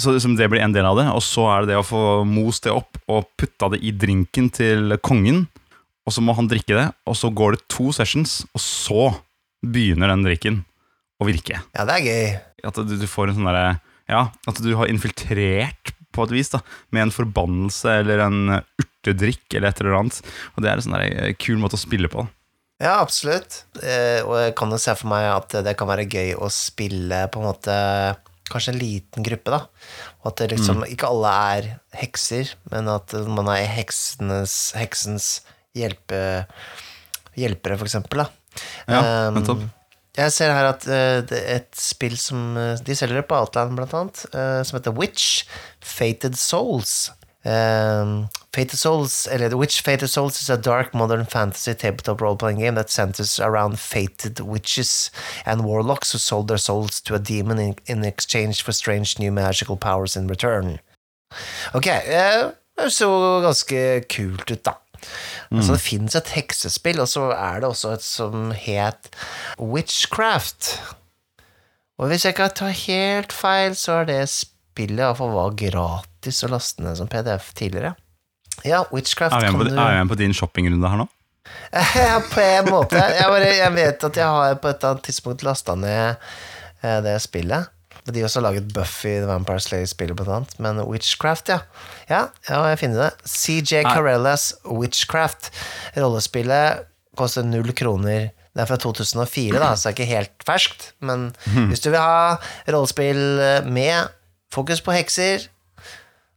Så liksom det blir en del av det, og så er det det å få most det opp og putta det i drinken til kongen, og så må han drikke det, og så går det to sessions, og så begynner den drikken å virke. Ja, det er gøy. At du, du får en sånn derre Ja, at du har infiltrert på et vis, da, med en forbannelse eller en urtedrikk eller et eller annet. Og det er en sånn der kul måte å spille på. Ja, absolutt. Eh, og jeg kan jo se for meg at det kan være gøy å spille på en måte Kanskje en liten gruppe, da. Og at det liksom ikke alle er hekser, men at man er heksenes, heksens hjelpe, hjelpere, for eksempel, da. Ja, Um, nettopp. Jeg ser her at uh, et spill som eh, De selger det på Outland, blant annet, uh, som heter Witch Fated Souls. Um, Fated Souls, eller Witch Fated Souls is a dark modern fantasy tabletop role-playing game that centers around fated witches and warlocks who sold their souls to a demon in, in exchange for strange new magical powers in return. Ok, det så ganske kult ut, da. Altså, det finnes et heksespill, og så er det også et som het Witchcraft. Og hvis jeg ikke tar helt feil, så er det spillet iallfall var gratis å laste ned som PDF tidligere. Ja, Witchcraft Er vi du på, med på din shoppingrunde her nå? Ja, på en måte. Jeg, bare, jeg vet at jeg har på et eller annet tidspunkt lasta ned eh, det spillet. De har også laget Buffy the Vampire Slayer-spillet, blant annet. Men Witchcraft, ja. Ja, ja jeg finner det. CJ. Carellas Witchcraft. Rollespillet koster null kroner. Det er fra 2004, da, så det er ikke helt ferskt. Men hvis du vil ha rollespill med fokus på hekser,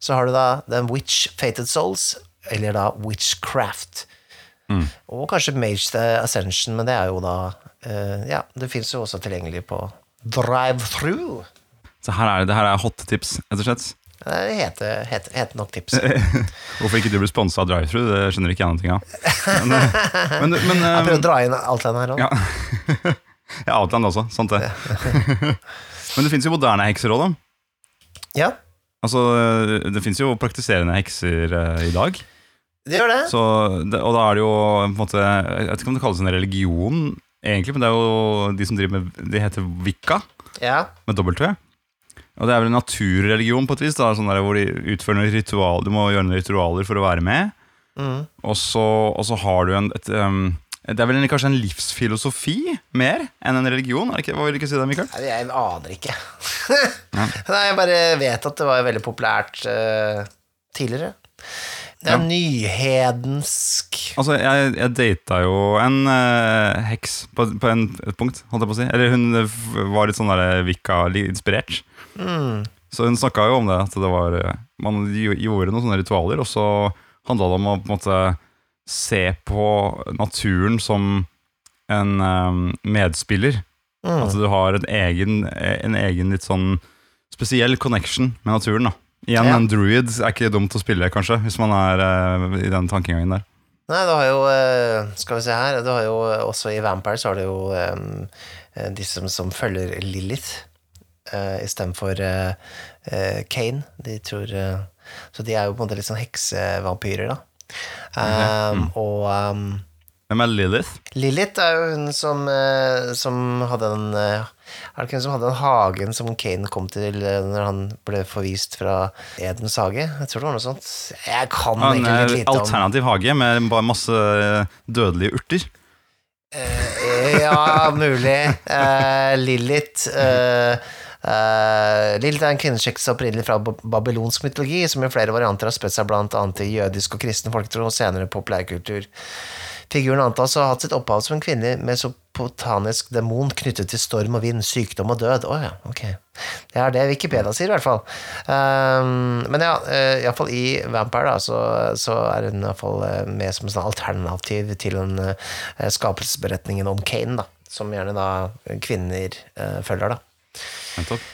så har du da den Witch Fated Souls, eller da Witchcraft. Og kanskje Mage the Ascension, men det er jo da uh, Ja, det fins jo også tilgjengelig på Drive-through. Så her er det, det her er hot tips, rett og slett. Det heter, heter, heter nok tips. Hvorfor ikke du blir sponsa av drive-thru, det skjønner ikke jeg noe av. Men, eh, men, men Jeg prøver eh, å dra inn det her òg. Ja. ja, Outland også. Sant det. Men det fins jo moderne hekser òg, da. Ja, Altså, det fins jo praktiserende hekser eh, i dag. det gjør det. Så, og da er det jo på en måte Jeg vet ikke om det kalles en religion, egentlig, men det er jo de som driver med De heter Vika, Ja. med dobbelt V. Og det er vel en naturreligion på et vis, da, sånn der, hvor de utfører noen ritual, du må gjøre noen ritualer for å være med. Mm. Og, så, og så har du en et, um, Det er vel en, kanskje en livsfilosofi mer enn en religion? Ikke, hva vil du ikke si det, Mikael? Nei, Jeg aner ikke. Nei, jeg bare vet at det var veldig populært uh, tidligere. Det er Ja. nyhedensk Altså, jeg, jeg data jo en uh, heks på, på en, et punkt, holdt jeg på å si. Eller hun eh, var litt sånn der Wicca-inspirert. mm. Så hun snakka jo om det, at det var eh, man gjorde noen sånne ritualer, og så handla det om å på en måte se på naturen som en um, medspiller. Mm. At du har en egen, en egen litt sånn spesiell connection med naturen. da Igjen, Ja. en druid er ikke dumt å spille, kanskje, hvis man er uh, i den tankegangen der. Nei, du har jo eh, Skal vi se her Du har jo eh, også i Vampire så har du jo um, de som, som følger Lilith uh, istedenfor uh, Kane. De tror uh, Så de er jo på en måte litt sånn heksevampyrer, da. Um, Og um, Hvem er Lilith? Lilith er jo hun som, som hadde den Er det ikke hun som hadde den hagen som Kane kom til eh, når han ble forvist fra Edens hage? Jeg tror det var noe sånt. Jeg kan En egentlig litt lite om alternativ hage med bare masse eh, dødelige urter. Eh, Ja, mulig. Eh, Lilith eh, eh, Lilith er en kvinneskikkelse opprinnelig fra babylonsk mytologi, som i flere varianter har spredt seg annet i jødisk og kristen folketro og senere populærkultur. Figuren antas å ha hatt sitt opphav som en kvinne mesopotamisk demon knyttet til storm og vind, sykdom og død. Å ja, ok. Det er det Wikipedia sier, i hvert fall. Um, men ja, uh, iallfall i Vampire, da, så, så er hun iallfall uh, med som en sånn alternativ til den uh, skapelsesberetningen om Kane, da. som gjerne da kvinner uh, følger, da. Nettopp.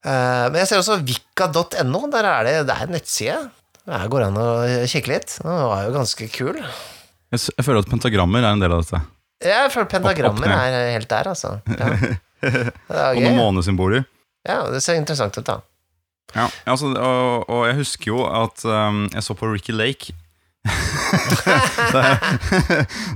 Eh, men jeg ser også vika.no, der er det, det er en nettside. Der går det an å kikke litt. Den var jo ganske kul. Jeg føler at pentagrammer er en del av dette. Jeg føler pentagrammer Opp- opp er helt der, altså. Ja. Og noen månesymboler. Ja, det ser interessant ut, da. Ja, altså, og, og jeg husker jo at um, jeg så på Ricky Lake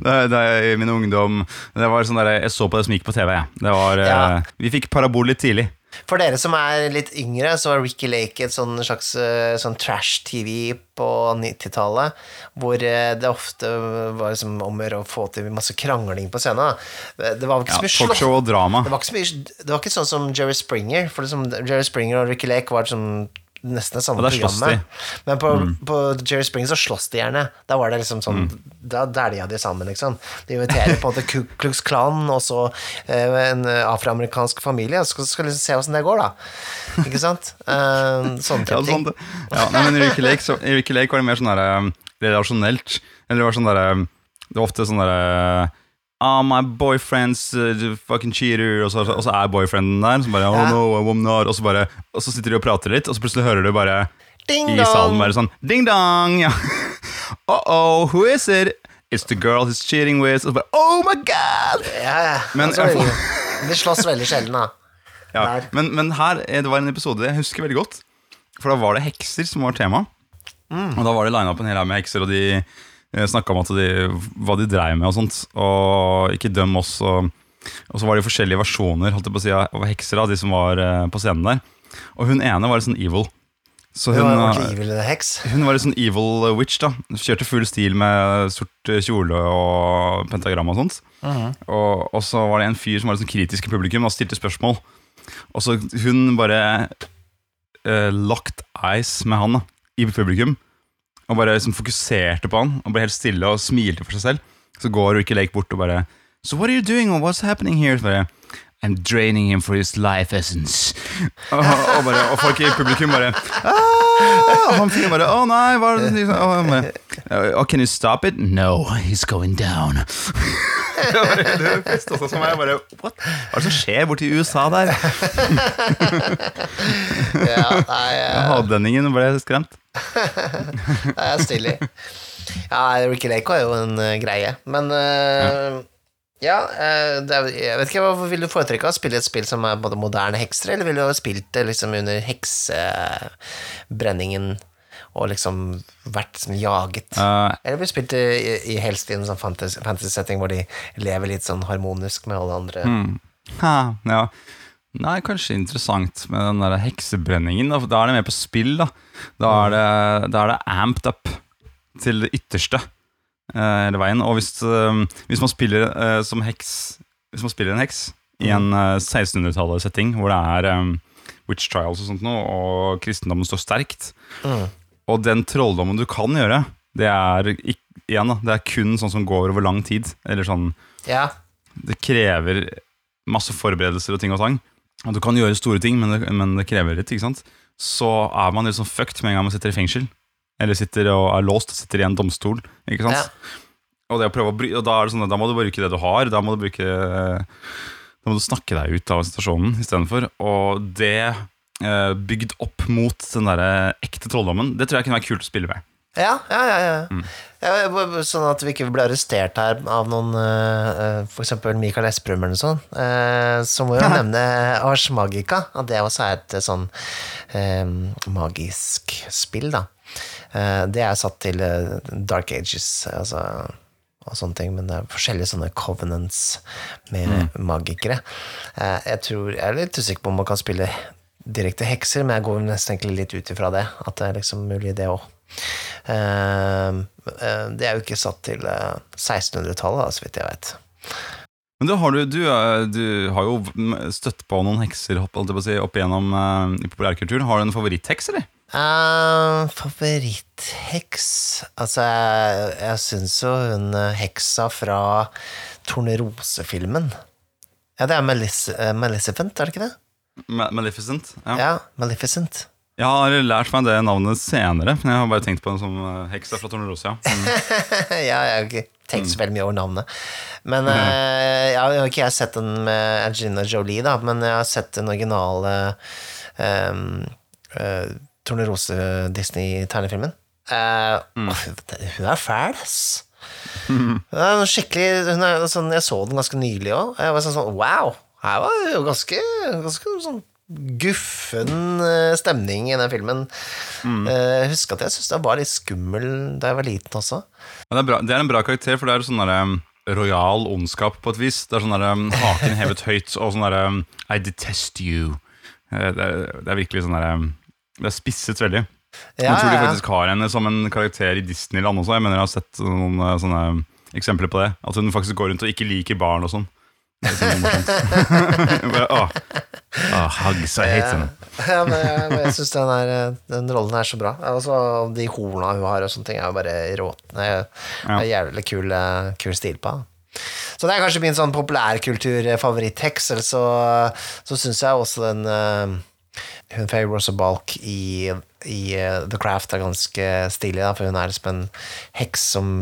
da, i min ungdom Det var sånn der, Jeg så på det som gikk på TV. Det var, Ja. uh, vi fikk parabol litt tidlig. For dere som er litt yngre, så var Ricky Lake et sånn slags eh, sånn trash-TV på 90-tallet, hvor eh, det ofte var liksom om å få til masse krangling på scenen. Det var ikke så mye slåss. Talkshow og drama. Det var, ikke så mye, det var ikke sånn som Jerry Springer, for liksom Jerry Springer og Ricky Lake var liksom nesten det samme ja, programmet. Men på, Mm. på Jerry Springs så slåss de gjerne. Da var det liksom sånn Da dælja de sammen, liksom. De inviterer på en måte Ku Klux Klan og så eh, en afroamerikansk familie, og så skal, skal liksom se åssen det går, da. Ikke sant? Eh, sånne Ja, type ting. sånn, ja, nei, men I Ricky Lake, så, i Ricky Lake var det mer sånn der, um, relasjonelt. Eller det var sånn der, um, Det var ofte sånn derre Ah, my boyfriend's uh, fucking cheater Og så, og så er boyfrienden der Så bare, oh no, I'm not Og så, bare, og så sitter de og prater litt Og så plutselig hører du bare Ding I salen bare sånn Ding dong ja. Uh-oh, who is it? It's the girl he's cheating with Og så bare, oh my god Ja. Men Altså, jeg får- de slåss veldig sjelden, da. ja. Men, men her, eh, det var en episode jeg husker veldig godt For da var det hekser som var tema Mm. Og da var det line opp en hel haug med hekser Og de snakket om de, hva de dreiv med og sånt Og ikke døm oss og, og så var det forskjellige versjoner holdt jeg på å si, av hekser av de som var eh, på scenen der. Og hun ene var litt sånn evil. Så Hun hun, var eh, evil hun var litt sånn evil witch da. Kjørte full stil med sort eh, kjole og pentagram og sånt. Og, og så var det en fyr som var litt sånn kritisk i publikum Og stilte spørsmål. Og så hun bare uh, Locked eyes med han da I publikum Og bare liksom fokuserte på han Og ble helt stille og smilte for seg selv Så går Ricky Lake bort og bare So what are you doing and what's happening here? Bare I'm draining him for his life essence og, og, bare, og folk i publikum bare ah! Og han fyren bare Å nei, hva er det du sier?» Bare oh, Can you stop it? No, he's going down Det var det også som jeg bare What? Hva er det som skjer borti USA der? Ja, nei, eh, Havdendingen ble skremt det er stilig. Ja, Ricky Lake var jo en uh, greie, men uh, ja, eh, det er, jeg vet ikke, hva Vil du foretrekke? Å spille et spill som er både moderne hekser, eller ville du ha spilt det liksom under heksebrenningen og liksom vært sånn jaget? Uh, Eller vil du spilt det i, i helst i en sånn fantasy, fantasy setting hvor de lever litt sånn harmonisk med alle andre? ha, ja. Nei, kanskje interessant med den der heksebrenningen Da, er det mer på spill da. Da er det, da er det amped up Til det ytterste. eh, Hele veien Og hvis, eh, hvis man spiller eh, som heks Hvis man spiller en heks I en eh, 1600-tallet setting Hvor det er eh, witch trials og sånt noe Og kristendommen står sterkt Mm. Og den trolldommen du kan gjøre Det er, igjen da Det er kun sånn som går over lang tid Eller sånn Ja, det krever masse forberedelser og ting og tang. Og du kan gjøre store ting, men det, men det krever litt. ikke sant? Så er man litt sånn fucked med en gang man sitter i fengsel. Eller sitter og er låst og sitter i en domstol. ikke sant? Ja. Og, bry, og da, det sånn, da må du bruke det du har. Da må du bruke Da må du snakke deg ut av situasjonen istedenfor. Og det eh, bygd opp mot den derre ekte trolldommen, det tror jeg kunne være kult å spille med. Ja, ja, ja, ja. Mm. ja Sånn at vi ikke blir arrestert her av noen uh, For eksempel Mikael Esprum eller noe sånt. eh, så må vi jo nevne Ars Magica. At det også er et eh, sånn eh, magisk spill, da. Eh, det er satt til eh, Dark Ages, altså og sånne ting, men det er forskjellige sånne covenants med magikere. Eh, jeg tror, jeg er litt usikker på om man kan spille direkte hekser, men jeg går nesten litt ut ifra det, at det er liksom mulig det òg. det er jo ikke satt til eh, 1600-tallet, så vidt jeg veit. Men du, har, du, du, du har jo støtt på noen hekser å si, opp igjennom i populærkulturen. Har du en favorittheks, eller? Uh, Favorittheks Altså, jeg, jeg syns jo hun eh, heksa fra Tornerose-filmen Ja, det er Malice, uh, Maleficent, er det ikke det? Ma- Maleficent? Ja. Ja, Maleficent. Jeg har lært meg det navnet senere, men jeg har bare tenkt på den som eh, heksa fra Tornerosia. Mm. ja, jeg har ikke tenkt så veldig mye over navnet. Men eh, ja, jeg har ikke jeg sett den med Angelina Jolie, da, men jeg har sett den originale um, uh, Tornerose-Disney-tegnefilmen. Uh, mm. Hun er fæl, ass. Er skikkelig er, sånn, Jeg så den ganske nylig òg. Jeg var sånn, sånn wow! Her var det jo ganske, ganske sånn guffen eh, stemning i den filmen. Mm. Jeg husker at jeg syntes den var litt skummel da jeg var liten også. Ja, det, er bra, det er en bra karakter, for det er sånn derre royal ondskap på et vis. Det er sånn derre haken hevet høyt og sånn derre I detest you. Eh, Det er, det er virkelig sånn derre Det er spisset veldig. Ja, jeg tror de ja, ja. faktisk har henne som en karakter i Disneyland også. Jeg mener jeg har sett noen eh, sånne eksempler på det. At hun faktisk går rundt og ikke liker barn og sånn. Sånn. Bare, åh. Åh, hugs, I hate henne. Ja, men jeg, men jeg syns den, er- den rollen er så bra. Også de horna hun har og sånne ting, er jo bare råtne. Er jævlig kul, eh, kul stil på. Så det er kanskje min sånn populærkultur-favorittheks. Eller så, så syns jeg også den eh, Hun Rosa Balk i, i eh, The Craft er ganske stilig, da, for hun er liksom en heks som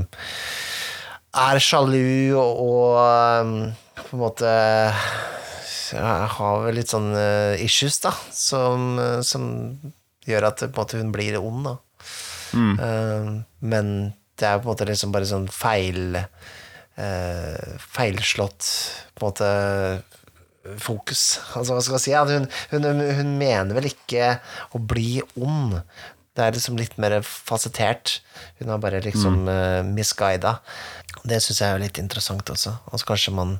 er sjalu og, og um, på en måte jeg har vel litt sånn eh, issues, da, som, eh, som gjør at måte, hun blir ond, da. Eh, men det er på en måte liksom bare sånn feil eh, Feilslått på en måte fokus. Altså, hva skal jeg si? Hun, hun, hun mener vel ikke å bli ond. Det er liksom litt mer fasettert. Hun har bare liksom mm. misguida. Det syns jeg er litt interessant også. Og så kanskje man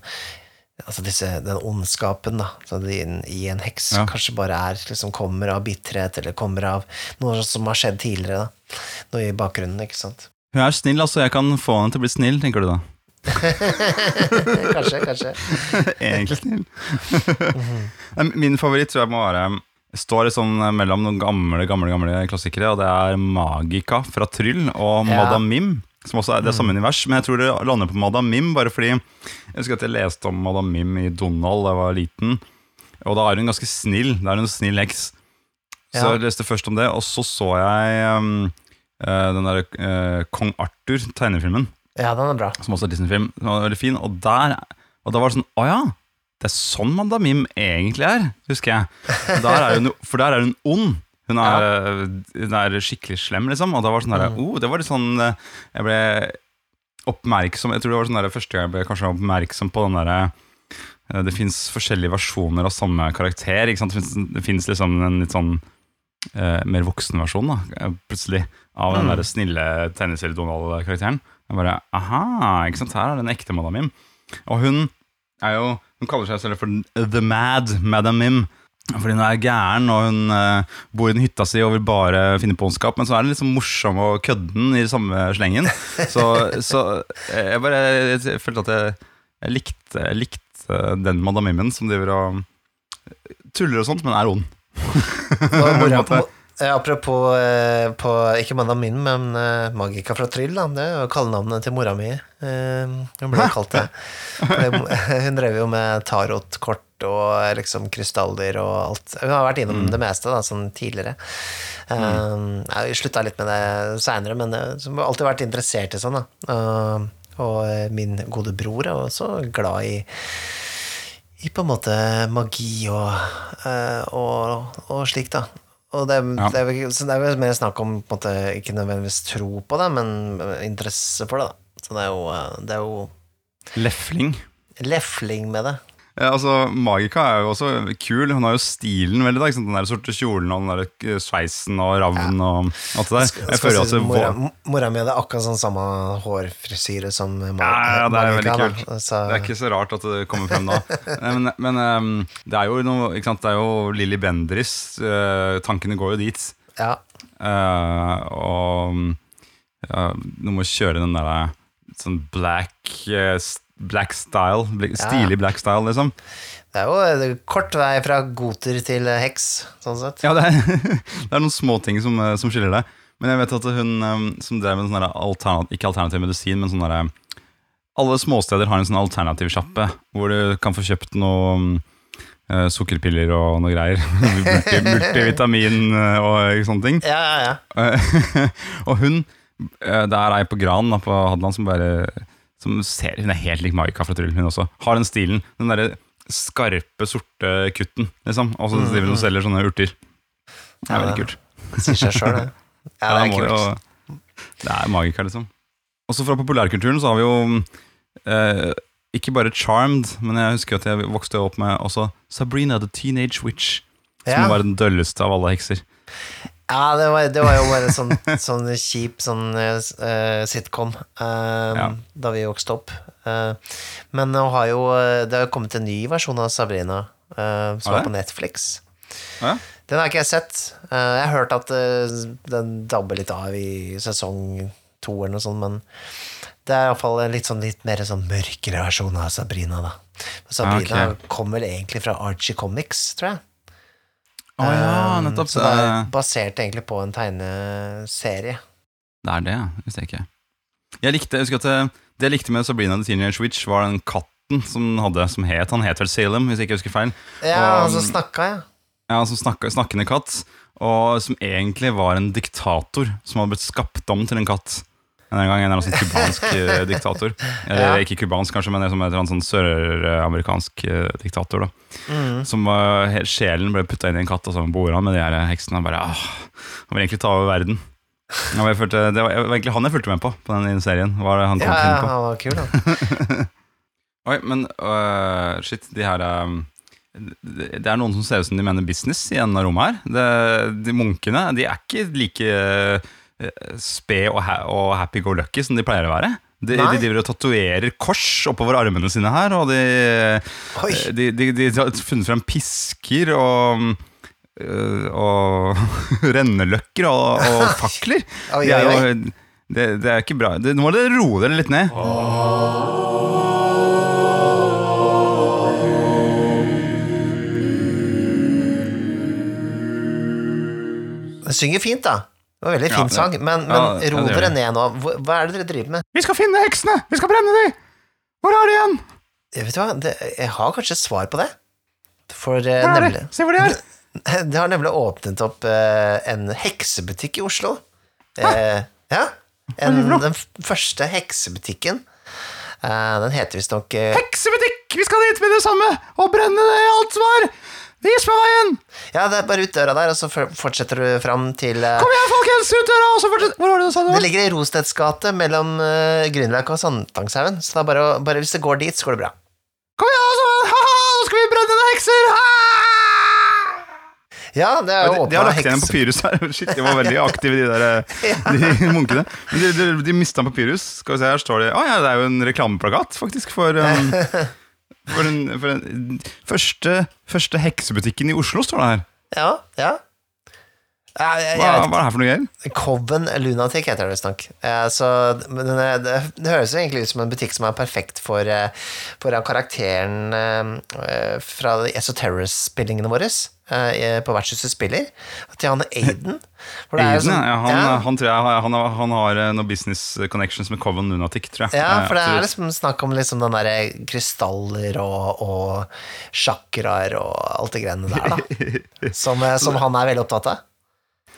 Altså disse, den ondskapen da i en heks Ja. kanskje bare er liksom kommer av bitterhet, eller kommer av noe som har skjedd tidligere. da Noe i bakgrunnen, ikke sant. Hun er snill, altså. Jeg kan få henne til å bli snill, tenker du da? kanskje, kanskje. Egentlig snill. Min favoritt tror jeg må være Står sånn mellom noen gamle gamle, gamle klassikere, og det er Magica fra Tryll og Ja. Madam Mim. Som også er det samme univers, men jeg tror det lander på Madam Mim bare fordi Jeg husker at jeg leste om Madam Mim i Donald da jeg var liten, og da er hun ganske snill. Da er hun en snill heks. Så Ja. jeg leste først om det, og så så jeg um, eh, den der uh, Kong Arthur, tegnefilmen Ja, den er bra. som også er Disney-film, Den var veldig fin. Og, der, og da var det sånn Å ja, det er sånn Madam Mim egentlig er, husker jeg. Der er hun, for der er hun ond. Hun er, hun er skikkelig slem, liksom. Og da var det sånn der, oh, det var litt sånn Jeg ble oppmerksom Jeg tror det var sånn der, første gang jeg ble kanskje oppmerksom på den derre eh, Det fins forskjellige versjoner av samme karakter. Det finnes- fins liksom en litt sånn eh, mer voksen versjon, da, plutselig, av den der snille tegneserie-Donald-karakteren. Jeg bare, aha, ikke sant, her er den ekte Madam Mim. Og hun er jo, hun kaller seg selv for The Mad Madam Mim. Fordi hun er gæren, og hun uh, bor i den hytta si og vil bare finne på ondskap. Men så er den liksom morsom og kødden i samme slengen. Så, så jeg bare jeg følte at jeg, jeg likte, jeg likte den Madam Mimmen som driver og tuller og sånt, men er ond. Eh, apropos eh, på, ikke mannen min, men eh, Magica fra Tryll, da. Det er jo kallenavnet til mora mi. Hun ble kalt det. Hun drev jo med tarotkort og liksom krystaller og alt. Hun har vært innom det meste da, sånn tidligere. Eh, Jeg slutta litt med det seinere, men jeg har alltid vært interessert i sånn. da. Og, og min gode bror er også glad i i på en måte magi og, og, og slikt, da. Og det, Ja. det, er, så det er vel mer snakk om måte, ikke nødvendigvis tro på det, men interesse for det. da. Så det er jo, eh, det er jo Lefling. lefling med det. Ja, altså, Magica er jo også kul. Hun har jo stilen veldig. da? Den der sorte kjolen og den der eh, sveisen og ravnen og alt det der. Jeg føler si at mora, mora mi hadde akkurat sånn samme hårfrisyre som Ma- ja, ja, det er veldig kult. Så, Det er ikke så rart at det kommer frem da. Men, men um, det er jo noe ikke sant? Det er jo Lilly Bendriss. Uh, tankene går jo dit. ja. Uh, og ja, noe må kjøre den der sånn black eh, s- Black style. Stilig black style, liksom. Det er jo kort vei fra goter til eh, heks, sånn sett. Ja, det er, det er noen små ting som, eh, som skiller det. Men jeg vet at hun eh, som drev med sånn alternativ, ikke alternativ medisin, men sånn derre Alle småsteder har en sånn alternativsjappe hvor du kan få kjøpt noe Uh, sukkerpiller og noe greier. Multi, multivitamin og sånne ting. Ja, ja, ja. Uh, og hun uh, Det er ei på Gran da, på Hadeland som bare som ser, Hun er helt lik Maika fra Tryllen, hun også. Har den stilen. Den derre skarpe, sorte kutten, liksom. Og så driver hun og selger sånne urter. Det er veldig kult. Det sier seg sjøl, det. Ja, det er kult. det er Magica, liksom. Også fra populærkulturen så har vi jo eh, ikke bare Charmed, men jeg husker at jeg vokste opp med også Sabrina the Teenage Witch. Som Ja. var den dølleste av alle hekser. Ja, det var, det var jo bare sånn, sånn kjip sånn uh, sitcom eh, Ja. da vi vokste opp. Uh, men nå har jo det har jo kommet en ny versjon av Sabrina som er på Netflix. Ja? Den har ikke jeg sett. Jeg har hørt at den dabber litt av i sesong to eller noe sånt, men det er iallfall en litt, sånn, litt mer sånn mørkere versjon av Sabrina, da. Sabrina Ah, ok. kom vel egentlig fra Archie Comics, tror jeg. Å ja, Um, nettopp. Så det er Eh, basert egentlig på en tegneserie. Det er det. Visste jeg ikke. Jeg likte, jeg husker at det, det jeg likte med Sabrina the Teenage Witch, var den katten som hadde, som het Han het vel Salem, hvis jeg ikke husker feil. Ja, Og, altså så snakka ja. Ja, som snakka, snakkende katt, og som egentlig var en diktator som hadde blitt skapt om til en katt. En gang en eller annen sånn kubansk eh, diktator. Eller Ja. ikke kubansk, kanskje, men som en sånn søramerikansk eh, diktator. da Mm. Som uh, Sjelen ble putta inn i en katt, og så bor han med de her heksene. Og bare, ah, han vil egentlig ta over verden. Ja, jeg følte, det var egentlig han jeg fulgte med på på den serien. Var det han kom Ja, ja, han var kul, da. Oi, men uh, shit, de her um, det er noen som ser ut som de mener business i enden av rommet her. Det, de munkene de er ikke like sped og, ha og happy-go-lucky som de pleier å være. De, de driver og tatoverer kors oppover armene sine her, og de, Oi. de, de, de har funnet frem pisker og øh, og renneløkker og, og fakler. Oi, oi, jo, det, det er ikke bra. Det, nå må dere roe dere litt ned. Den synger fint, da. Det var veldig fin ja, sang, men, men ja, ro det dere ned nå. Hva er det dere driver med? Vi skal finne heksene! Vi skal brenne dem! Hvor er de igjen? Jeg vet du hva, det, jeg har kanskje et svar på det. For eh, Hvor er nemlig Se hvor de er! Det har nemlig åpnet opp eh, en heksebutikk i Oslo. Eh, ja. En, det den første heksebutikken. Eh, den heter visstnok uh, Heksebutikk! Vi skal dit med det samme og brenne det alt som er! Vis meg veien! Ja, det er bare ut døra der, og så fortsetter du fram til eh, Kom igjen, folkens! Ut døra! Og så. Hvor var det du sa det Det ligger i Rosteds gate mellom uh, Grünerløkka og Sandtangshaugen, så det er bare, bare hvis det går dit, så går det bra. Kom igjen, altså! Ha-ha! Nå skal vi brenne noen hekser! Ha! Ja, det er De, jo de har lagt igjen en papyrus her. Shit, de var veldig aktive, de der eh, de munkene. Men de, de, de mista en papyrus. Skal vi se, her står det Å ja, det er jo en reklameplakat, faktisk, for um, For den første, første heksebutikken i Oslo, står det her. Ja, ja. Hva, jeg hva er det her for noe greier? Coven Lunatic heter det visstnok. Eh, så men den det, det høres jo egentlig ut som en butikk som er perfekt for, eh, for karakteren eh, fra Esoterror-spillingene våre. eh, På Vertshuset spiller. Til han Aiden. For det er Aiden, sånn- ja, han, ja. han tror jeg han, har- han har noen business connections med Coven Lunatic, tror jeg. Ja, for det er liksom snakk om liksom den derre krystaller og, og sjakraer og alt det greiene der, da. Som, som han er veldig opptatt av.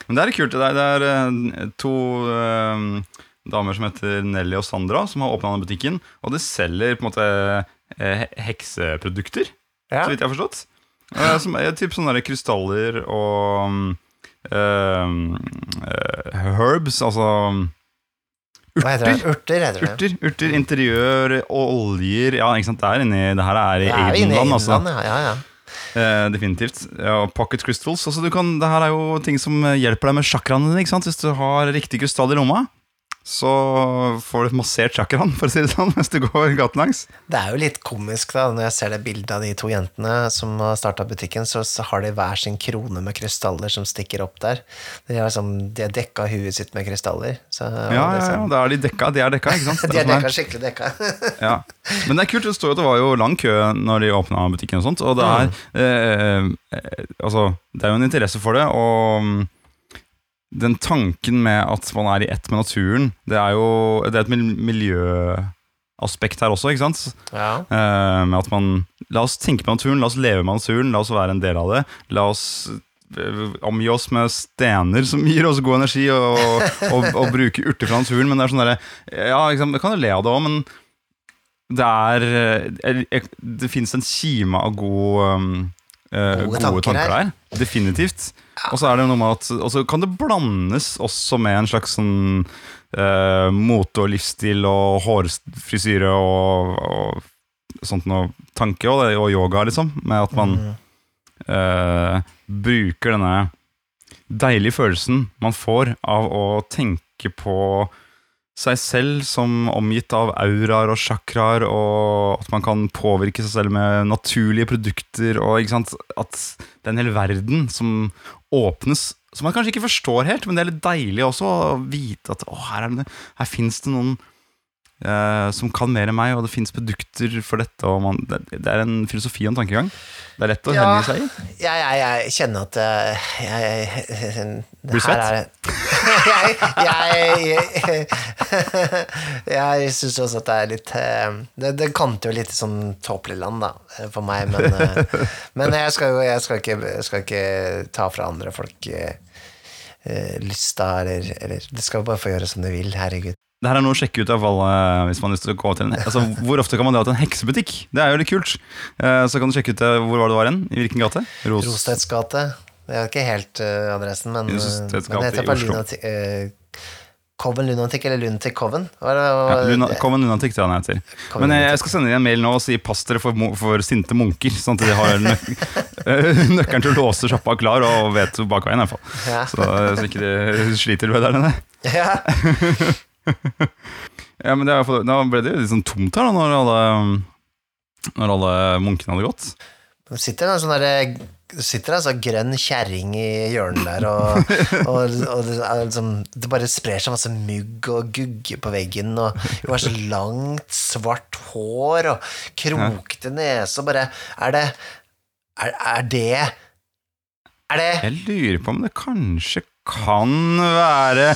Men det er kult. Det er, det er eh, to um, damer som heter Nelly og Sandra, som har åpna denne butikken. Og de selger på en måte eh, hekseprodukter, Ja. så vidt jeg har forstått. Eh, som er typ sånne der krystaller og eh, eh, herbs, altså Hva heter det? Urter, det. urter. Urter, interiør, oljer Ja, ikke sant. Det er inni Det her er i Aidenland, altså. Ja, ja, ja. Eh, definitivt. Ja, pocket crystals. Altså, kan, det her er jo ting som eh, hjelper deg med chakraene dine. Hvis du har riktig krystall i lomma, så får du massert chakraen, for å si det sånn, mens du går gatelangs. Det er jo litt komisk, da, når jeg ser det bildet av de to jentene som har starta butikken, så, har de hver sin krone med krystaller som stikker opp der. De har, liksom, de har dekka huet sitt med krystaller. Så, Ja, ja, ja, liksom- da er de dekka. De er dekka, ikke sant? De er sånn dekka, skikkelig dekka. Ja. Men det er kult, det står jo at det var jo lang kø når de åpna butikken og sånt, og det er eh, eh, Altså, det er jo en interesse for det, og mm, den tanken med at man er i ett med naturen, det er jo Det er et miljøaspekt her også, ikke sant? ja. Uh, med at man La oss tenke på naturen, la oss leve med naturen, la oss være en del av det. La oss eh, omgi oss med stener som gir oss god energi, og, og, og bruke urter fra naturen. Men det er sånn derre Ja, liksom, jeg kan jo le av det òg, men det er eh, Det fins en kime av god, um, eh, Gode gode, tanker tanker, der. Definitivt. Og så er det noe med at Og så kan det blandes også med en slags sånn eh, mote og livsstil og hårfrisyre og, og sånt noe tanke og, og yoga, liksom. Med at man eh, bruker denne deilige følelsen man får av å tenke på seg selv som omgitt av auraer og chakraer, og at man kan påvirke seg selv med naturlige produkter, og at det er en hel verden som åpnes, som man kanskje ikke forstår helt, men det er litt deilig også å vite at å, her, er det, her finnes det noen eh, som kan mer enn meg, og det finnes produkter for dette, man, det, det er en filosofi og en tankegang. Det er lett å Ja. henge seg i. Jeg, jeg, jeg kjenner at eh, jeg, jeg, Blir svett? jeg jeg, jeg, syns også at det er litt eh, Det, det kanter jo litt sånn tåpelig da, eh, for meg, men, eh, men jeg skal jo jeg skal ikke, skal ikke ta fra andre folk eh, eh, lysta, eller, eller De skal jo bare få gjøre som de vil, herregud. Det her er noe å sjekke ut av alle hvis man har lyst til å gå til en altså, Hvor ofte kan man dra til en heksebutikk? Det er jo litt kult. Eh, så kan du sjekke ut eh, hvor var det var hen. I hvilken gate? Ros. Rostedts gate. Det er ikke helt uh, adressen, men, eh, men det heter bare. Lunatic, uh, Coven Lunatic, eller Lunatic Coven. Hva det- Ja, Luna, Coven Lunatic, tror jeg den heter. Common Men jeg, jeg skal sende inn en mail nå og si pass dere for, for sinte munker. Sånn at de har nøk eh, nøkkelen til å låse sjappa klar og vet bakveien. i hvert fall. Ja. Så, så ikke de sliter ved der nede. Ja. Ja, men det er, Da ble det jo litt sånn tomt her da når alle, når alle munkene hadde gått. Det sitter en sånn derre sitter sånn grønn kjerring i hjørnet der, og, og, og det, liksom, det bare sprer seg masse mugg og gugge på veggen, og hun har så langt, svart hår og krokete nese, og bare Er det Er, er det Er det Jeg lurer på om det kanskje kan være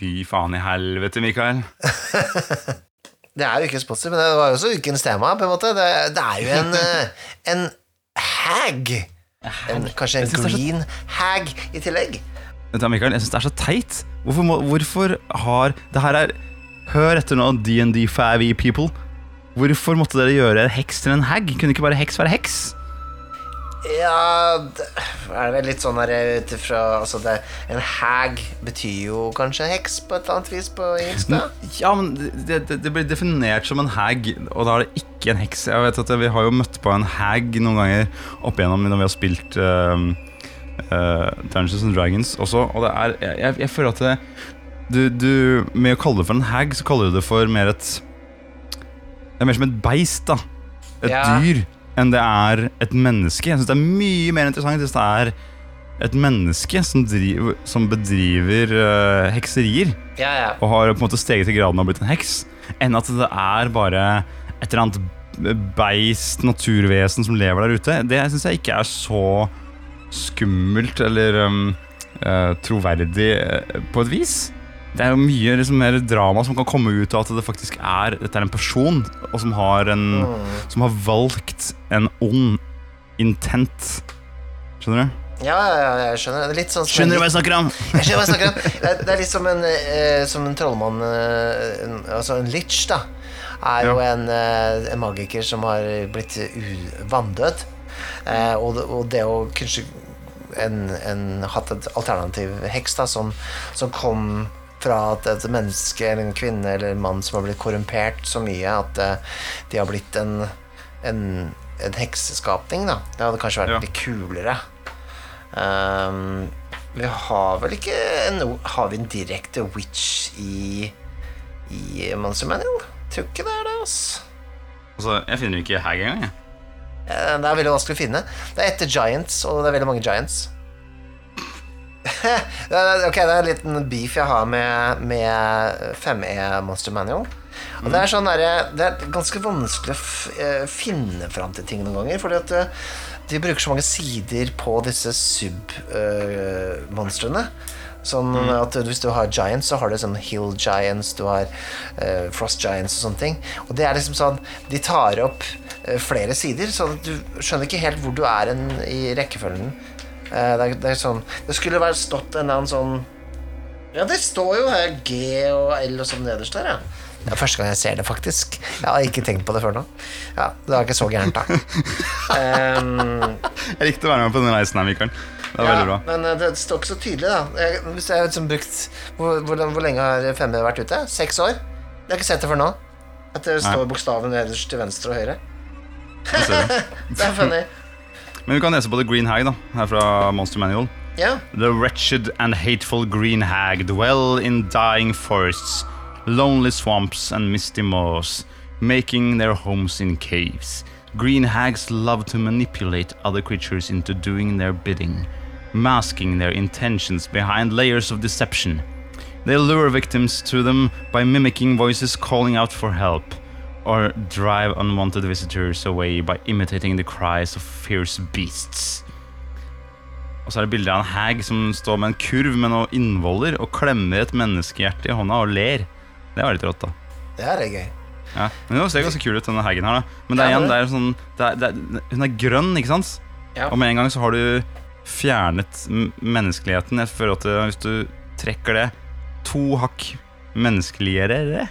Fy faen i helvete, Mikael. Det er jo ikke spotty, men det var jo også ukens tema, på en måte. Det, det er jo en, eh, en hag. En, kanskje en er så- green hag i tillegg. Vent da, Mikael, jeg synes det er så teit. Hvorfor, må, hvorfor har Det her er Hør etter nå, DND 5e people. Hvorfor måtte dere gjøre heks til en hag? Kunne ikke bare heks være heks? Ja, det er vel litt sånn her ut ifra altså det, En hag betyr jo kanskje heks på et eller annet vis på engelsk, da? Ja, men det, det, det blir definert som en hag, og da er det ikke en heks. Jeg vet at Vi har jo møtt på en hag noen ganger opp igjennom når vi har spilt uh, uh, Dungeons and Dragons også, og det er jeg, jeg føler at det, du, du Med å kalle det for en hag, så kaller du det for mer et Det er mer som et beist, da. Et Ja. dyr. Enn det er et menneske. Jeg synes det er mye mer interessant hvis det er et menneske som, driver, som bedriver uh, hekserier Ja, ja. og har på en måte steget til graden av blitt en heks, enn at det er bare et eller annet beist, naturvesen som lever der ute. Det syns jeg ikke er så skummelt eller um, uh, troverdig uh, på et vis. Det er jo mye liksom, mer drama som kan komme ut av at det faktisk er Dette er en person som har, en, som har valgt en ond intent. Skjønner du? Ja, ja, ja, jeg skjønner. Det sånn som Skjønner du hva jeg snakker om? Jeg skjønner hva jeg snakker om. Det er, det er litt som en, eh, som en trollmann eh, en, Altså en litch, da. Er jo en, eh, en magiker som har blitt vanndød. Eh, og, og det å kanskje en, en, hatt et alternativ heks da, som, som kom fra at et menneske eller en kvinne eller en mann som har blitt korrumpert så mye at eh, de har blitt en, en, en hekseskapning. Da. Det hadde kanskje vært Ja. litt kulere. Um, vi har vel ikke en, Har vi en direkte witch i I Monster Manual? Tror ikke det er det, ass. Altså, jeg finner ikke hag engang. jeg. Eh, Det er veldig vanskelig å finne. Det er etter Giants, og det er veldig mange Giants. Ok, det er en liten beef jeg har med, med 5E Monster Manual. Og det er sånn der, Det er ganske vanskelig å eh, finne fram til ting noen ganger, fordi at eh, de bruker så mange sider på disse sub-monstrene. sånn at hvis du har giants, så har du sånn hill giants, du har uh, frost giants og sånne ting. Og det er liksom sånn De tar opp uh, flere sider, så du skjønner ikke helt hvor du er en, i rekkefølgen. Eh, det, det sånn Det skulle vært stått en annen sånn Ja, det står jo her G og L og sånn nederst der, ja. Det er første gang jeg ser det, faktisk. Jeg har ikke tenkt på det før nå. Ja, Det var ikke så gærent, da. um, Jeg likte å være med på den reisen her, Mikael. Det var veldig bra. Men eh, det står ikke så tydelig, da. Jeg, hvis jeg har liksom brukt hvor, hvor, hvor lenge har Femme vært ute? Seks år? Jeg har ikke sett det før nå. At det står bokstaven nederst til venstre og høyre. Det er funny. Men vi kan lese på The Green Hag, da, her fra Monster Manual. Ja. The wretched and hateful green hag dwell in dying forests, lonely swamps, and misty moors, making their homes in caves. Green hags love to manipulate other creatures into doing their bidding, masking their intentions behind layers of deception. They lure victims to them by mimicking voices calling out for help, or drive unwanted visitors away by imitating the cries of fierce beasts. Og så er det bilde av en hag som står med en kurv med noen innvoller og klemmer et menneskehjerte i hånda og ler. Det var litt rått, da. Det her er gøy. Ja. Men det ser ganske kul ut, denne hagen her. da Men det er igjen, det er sånn det er, det er, Hun er grønn, ikke sant? Ja. Og med en gang så har du fjernet menneskeligheten. Jeg føler at hvis du trekker det to hakk menneskeligere,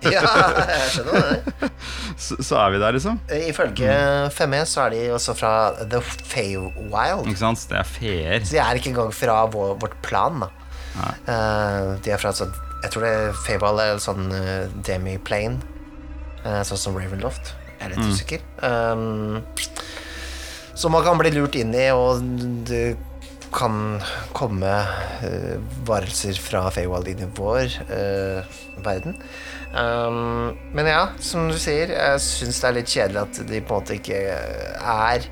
Ja, jeg skjønner det. så, så er vi der, liksom. Ifølge 5E så er de også fra The Feywild. Ikke sant? Det er feer. Så de er ikke engang fra vår, vårt plan, da. uh, de er fra sånn Jeg tror det er Feywild er sånn uh, demi-plane. Uh, sånn som Ravenloft. Jeg er litt usikker. Um, som man kan bli lurt inn i, og det kan komme eh, varelser fra Feywild inn i vår eh, verden. Um, men ja, som du sier, jeg syns det er litt kjedelig at de på en måte ikke er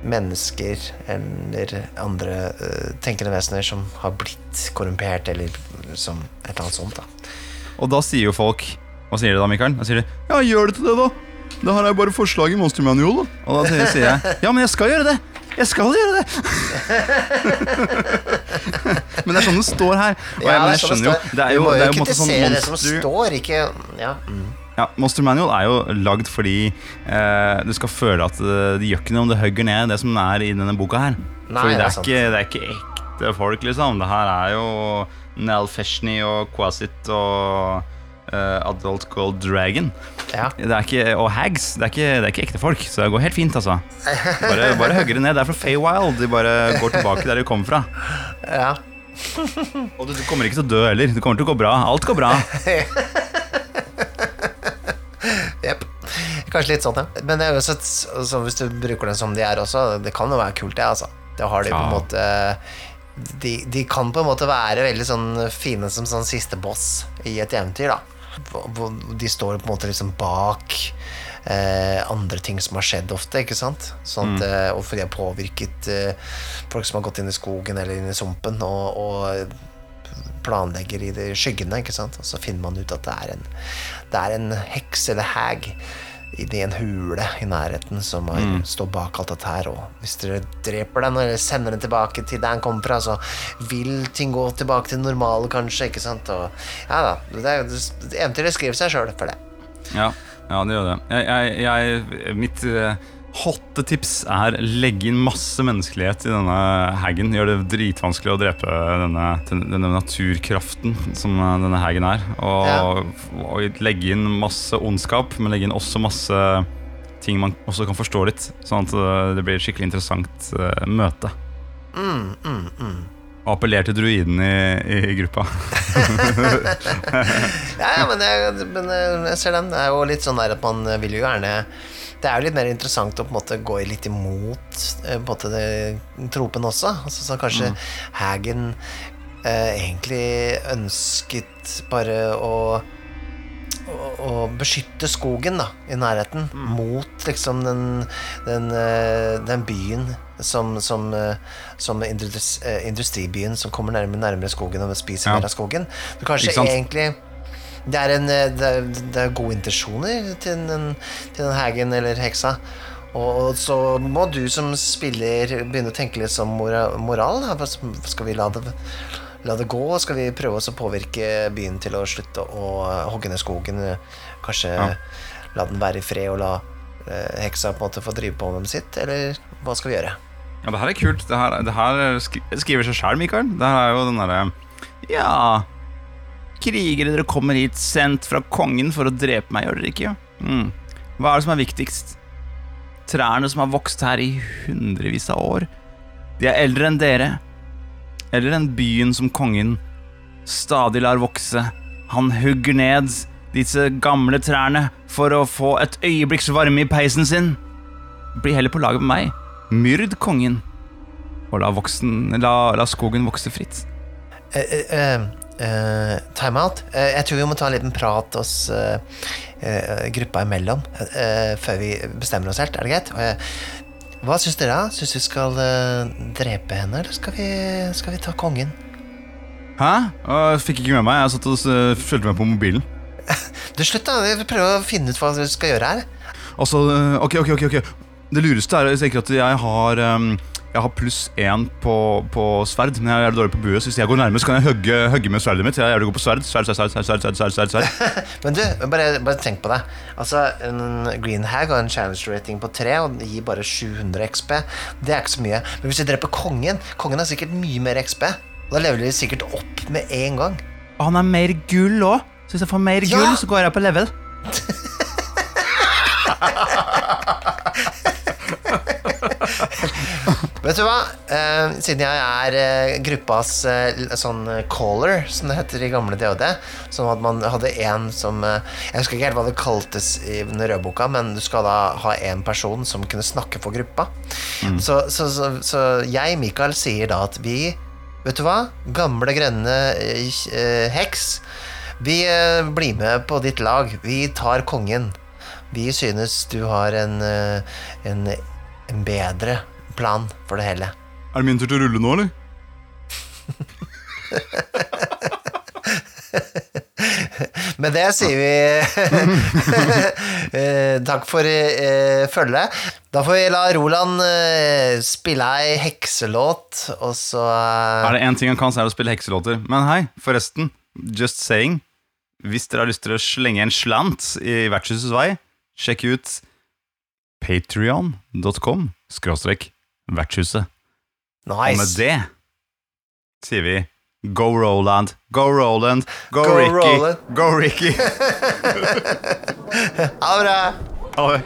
mennesker eller andre uh, tenkende vesener som har blitt korrumpert, eller som et eller annet sånt. da Og da sier jo folk Hva sier de da, Mikael? Da sier de Ja, gjør det til det, da! Det her er bare forslag i Monster Manual. Og da sier jeg Ja, men jeg skal gjøre det! Jeg skal gjøre det! men det er sånn det står her. Og jeg, men jeg sånn skjønner jo. Det er jo, det er jo måte sånn monster... det som står, ikke ja. mm. ja, Monster Manual er jo lagd fordi eh, du skal føle at eh, det gjør ikke noe om det hugger ned det som er i denne boka her. Nei, fordi det er ikke, det er ikke ekte folk, liksom. Det her er jo Nell Feshny og Quasit og eh, Adult Gold Dragon. Ja. Det er ikke, og hags. Det er, ikke, det er ikke ekte folk, så det går helt fint, altså. Bare, bare hugger det ned. Det er fra Feywild. De bare går tilbake der de kom fra. ja. Og du, du kommer ikke til å dø heller. Det kommer til å gå bra. Alt går bra. Jepp. Kanskje litt sånn, ja. Men det er også et, altså, hvis du bruker den som de er også, det kan jo være kult, det, altså. Det har de på en måte de, de kan på en måte være veldig sånn fine som sånn siste boss i et eventyr, da. Hvor de står på en måte liksom bak eh, andre ting som har skjedd ofte, ikke sant? Sånn at, mm. og for de har påvirket eh, folk som har gått inn i skogen eller inn i sumpen, og, og planlegger i de skyggene, ikke sant? Og så finner man ut at det er en, det er en heks eller hag inni en hule i nærheten som har, står bak alt dette her. Og hvis dere dreper den eller sender den tilbake til der den kommer fra, så vil ting gå tilbake til det normale, kanskje, ikke sant? Og ja da, eventyret skriver seg sjøl for det. Ja, ja det gjør det. Jeg, jeg, jeg, mitt uh, hotte tips er legge inn masse menneskelighet i denne hagen. Gjør det dritvanskelig å drepe denne, denne naturkraften som denne hagen er. Og, og legge inn masse ondskap, men legge inn også masse ting man også kan forstå litt. Sånn at eh, det blir et skikkelig interessant eh, møte. Og appellere til druiden i, i gruppa. Ja, ja, men, jeg, men eh, jeg ser den. Det er jo litt sånn der at man vil jo gjerne Det er jo litt mer interessant å på en måte gå litt imot eh, på en måte det, tropen også. Altså, så kanskje Hagen eh, egentlig ønsket bare å å- å beskytte skogen da, i nærheten mot liksom den, den, eh, den byen som, som, eh, som industribyen som kommer nærmere, nærmere skogen og spiser Ja. mer av skogen. Du kanskje egentlig det er, en, eh, det, er, det er gode intensjoner til den, til den hagen eller heksa Og så må du som spiller begynne å tenke litt som moral. Da. Skal vi la det, la det gå? Skal vi prøve oss å påvirke byen til å slutte å hogge ned skogen? Kanskje Ja. la den være i fred og la eh, heksa på en måte få drive på med sitt? Eller hva skal vi gjøre? Ja, det her er kult. Det her, det her skriver seg sjæl, Mikael. Det her er jo den derre Ja Krigere, dere kommer hit sendt fra kongen for å drepe meg, gjør dere ikke? Mm. Hva er det som er viktigst? Trærne som har vokst her i hundrevis av år. De er eldre enn dere. Eller den byen som kongen stadig lar vokse. Han hugger ned disse gamle trærne for å få et øyeblikks varme i peisen sin. Bli heller på laget med meg. Myrd kongen. Og la, voksen, la, la skogen vokse fritt. Eh, eh, eh, eh, time out. Eh, jeg tror vi må ta en liten prat oss uh, gruppa imellom før vi bestemmer oss helt. Er det greit? Hva syns dere? Syns vi skal drepe henne, eller skal vi, skal vi ta kongen? Hæ? Jeg fikk ikke med meg. Jeg satt og uh, fulgte med på mobilen. Du, slutt, da. Vi prøver å finne ut hva vi skal gjøre her. Altså, ok, ok, ok, ok Det lureste er jeg at jeg har um, Jeg har pluss én på, på sverd, men jeg er dårlig på bue. Så hvis jeg går nærme, så kan jeg hugge, hugge med sverdet mitt. Jeg er god på sverd. Sverd, sverd, sverd, sverd, sverd, sverd, sverd, sverd. Men du, bare, bare tenk på det. Altså, En green hag har en challenge rating på 3 og gir bare 700 XP. Det er ikke så mye. Men hvis jeg dreper kongen Kongen har sikkert mye mer XP. Og da leveler de sikkert opp med en gang. Og han har mer gull òg. Så hvis jeg får mer Ja! gull, så går jeg på level. Vet du hva? Eh, siden jeg er eh, gruppas eh, sånn caller, som det heter i gamle DOD, sånn at man hadde en som eh, Jeg husker ikke helt hva det kaltes i den rødboka, men du skal da ha en person som kunne snakke for gruppa. Så, så, så, så jeg, Mikael, sier da at vi Vet du hva? Gamle, grønne eh, eh, heks. Vi eh, blir med på ditt lag. Vi tar kongen. Vi synes du har en, eh, en, en bedre plan for det hele. Er det min tur til å rulle nå, eller? Med det sier vi eh, takk for eh, følget. Da får vi la Roland eh, spille ei hekselåt, og så eh, Er det én ting han kan, så er det å spille hekselåter. Men hei, forresten. Just saying. Hvis dere har lyst til å slenge en slant i Vertshusets vei, sjekk ut patrion.com skråstrek vertshuset. Og med det sier vi Go Roland, go Roland, go, Go Ricky, Roland. go Ricky. Ha det bra. Ha det.